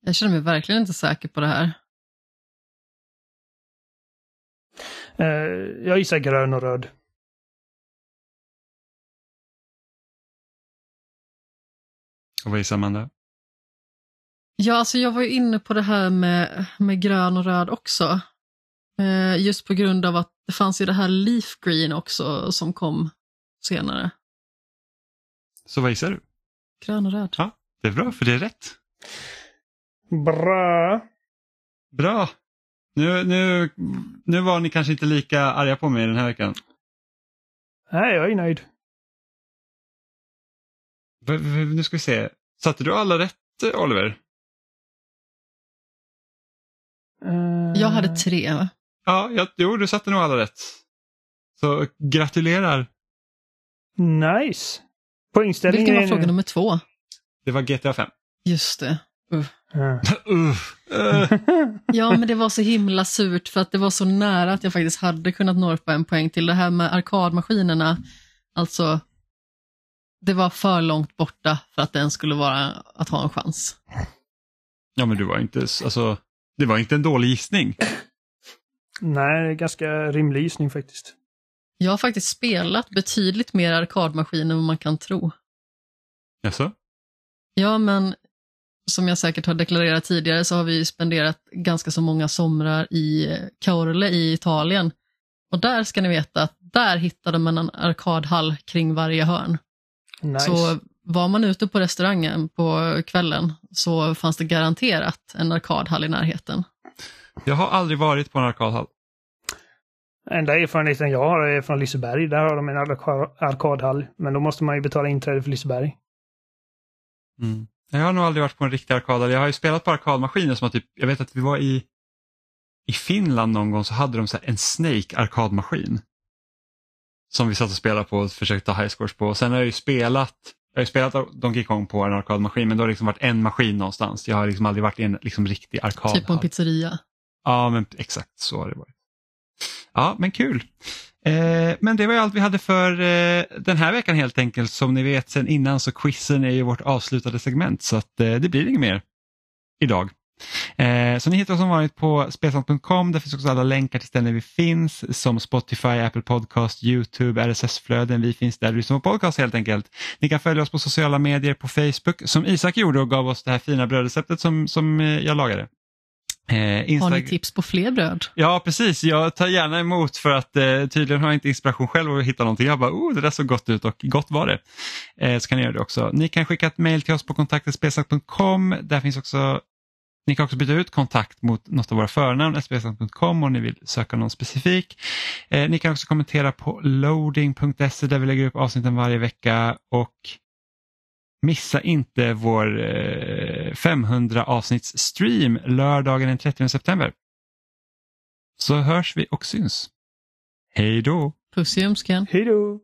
Jag känner mig verkligen inte säker på det här. Eh, jag gissar grön och röd. Och vad gissar Amanda? Ja, alltså jag var ju inne på det här med, med grön och röd också. Eh, just på grund av att det fanns ju det här Leaf Green också som kom senare. Så vad gissar du? Grön och röd. Ja, det är bra för det är rätt. Bra. Bra. Nu, nu, nu var ni kanske inte lika arga på mig den här veckan. Nej, jag är nöjd. Nu ska vi se. Satte du alla rätt Oliver? Eh, Jag hade tre. va? Ja, jag, jo du satte nog alla rätt. Så gratulerar. Nice. Poängställningen Vilken var är fråga nu... nummer två? Det var GTA 5. Just det. Uh. Ja. [laughs] Uh, uh. [laughs] Ja, men det var så himla surt för att det var så nära att jag faktiskt hade kunnat nå upp en poäng till. Det här med arkadmaskinerna, alltså, det var för långt borta för att den skulle vara att ha en chans. Ja men du var inte, alltså, det var inte en dålig gissning. Nej, ganska rimlig gissning faktiskt. Jag har faktiskt spelat betydligt mer arkadmaskiner än vad man kan tro. Jaså? Ja, men som jag säkert har deklarerat tidigare så har vi spenderat ganska så många somrar i Caorle i Italien. Och där ska ni veta att där hittade man en arkadhall kring varje hörn. Nice. Så var man ute på restaurangen på kvällen så fanns det garanterat en arkadhall i närheten. Jag har aldrig varit på en arkadhall. Enda erfarenheten jag har är från Liseberg. Där har de en arka- arkadhall. Men då måste man ju betala inträde för Liseberg. Mm. Jag har nog aldrig varit på en riktig arkadhall. Jag har ju spelat på arkadmaskiner som har typ, jag vet att vi var i, i Finland någon gång så hade de så här en Snake arkadmaskin. Som vi satt och spelade på och försökte ta high scores på. Och sen har jag ju spelat, jag har spelat Donkey Kong på en arkadmaskin men då har det liksom varit en maskin någonstans. Jag har liksom aldrig varit i en liksom riktig arkadhall. Typ på en pizzeria. Ja men exakt så har det varit. Ja, men kul. Eh, men det var ju allt vi hade för eh, den här veckan helt enkelt. Som ni vet sen innan så quizen är ju vårt avslutade segment så att eh, det blir inget mer idag. Eh, så ni hittar oss som vanligt på spelsnack.com. Där finns också alla länkar till ställen vi finns som Spotify, Apple Podcast, Youtube, RSS-flöden. Vi finns där du lyssnar på podcast helt enkelt. Ni kan följa oss på sociala medier på Facebook som Isak gjorde och gav oss det här fina brödreceptet som, som eh, jag lagade. Eh, Instag- Har ni tips på fler bröd? Ja precis, jag tar gärna emot för att eh, tydligen har jag inte inspiration själv att hitta någonting. Jag bara, oh det där såg gott ut och gott var det. Eh, så kan ni göra det också. Ni kan skicka ett mejl till oss på kontaktetspelsnack.com. Där finns också ni kan också byta ut kontakt mot något av våra förnamn, spelsnack.com om ni vill söka någon specifik. Eh, ni kan också kommentera på loading.se där vi lägger upp avsnitten varje vecka och missa inte vår eh, 500 avsnitts stream lördagen den 30 september. Så hörs vi och syns. Hej då! Puss i ömskan. Hej då!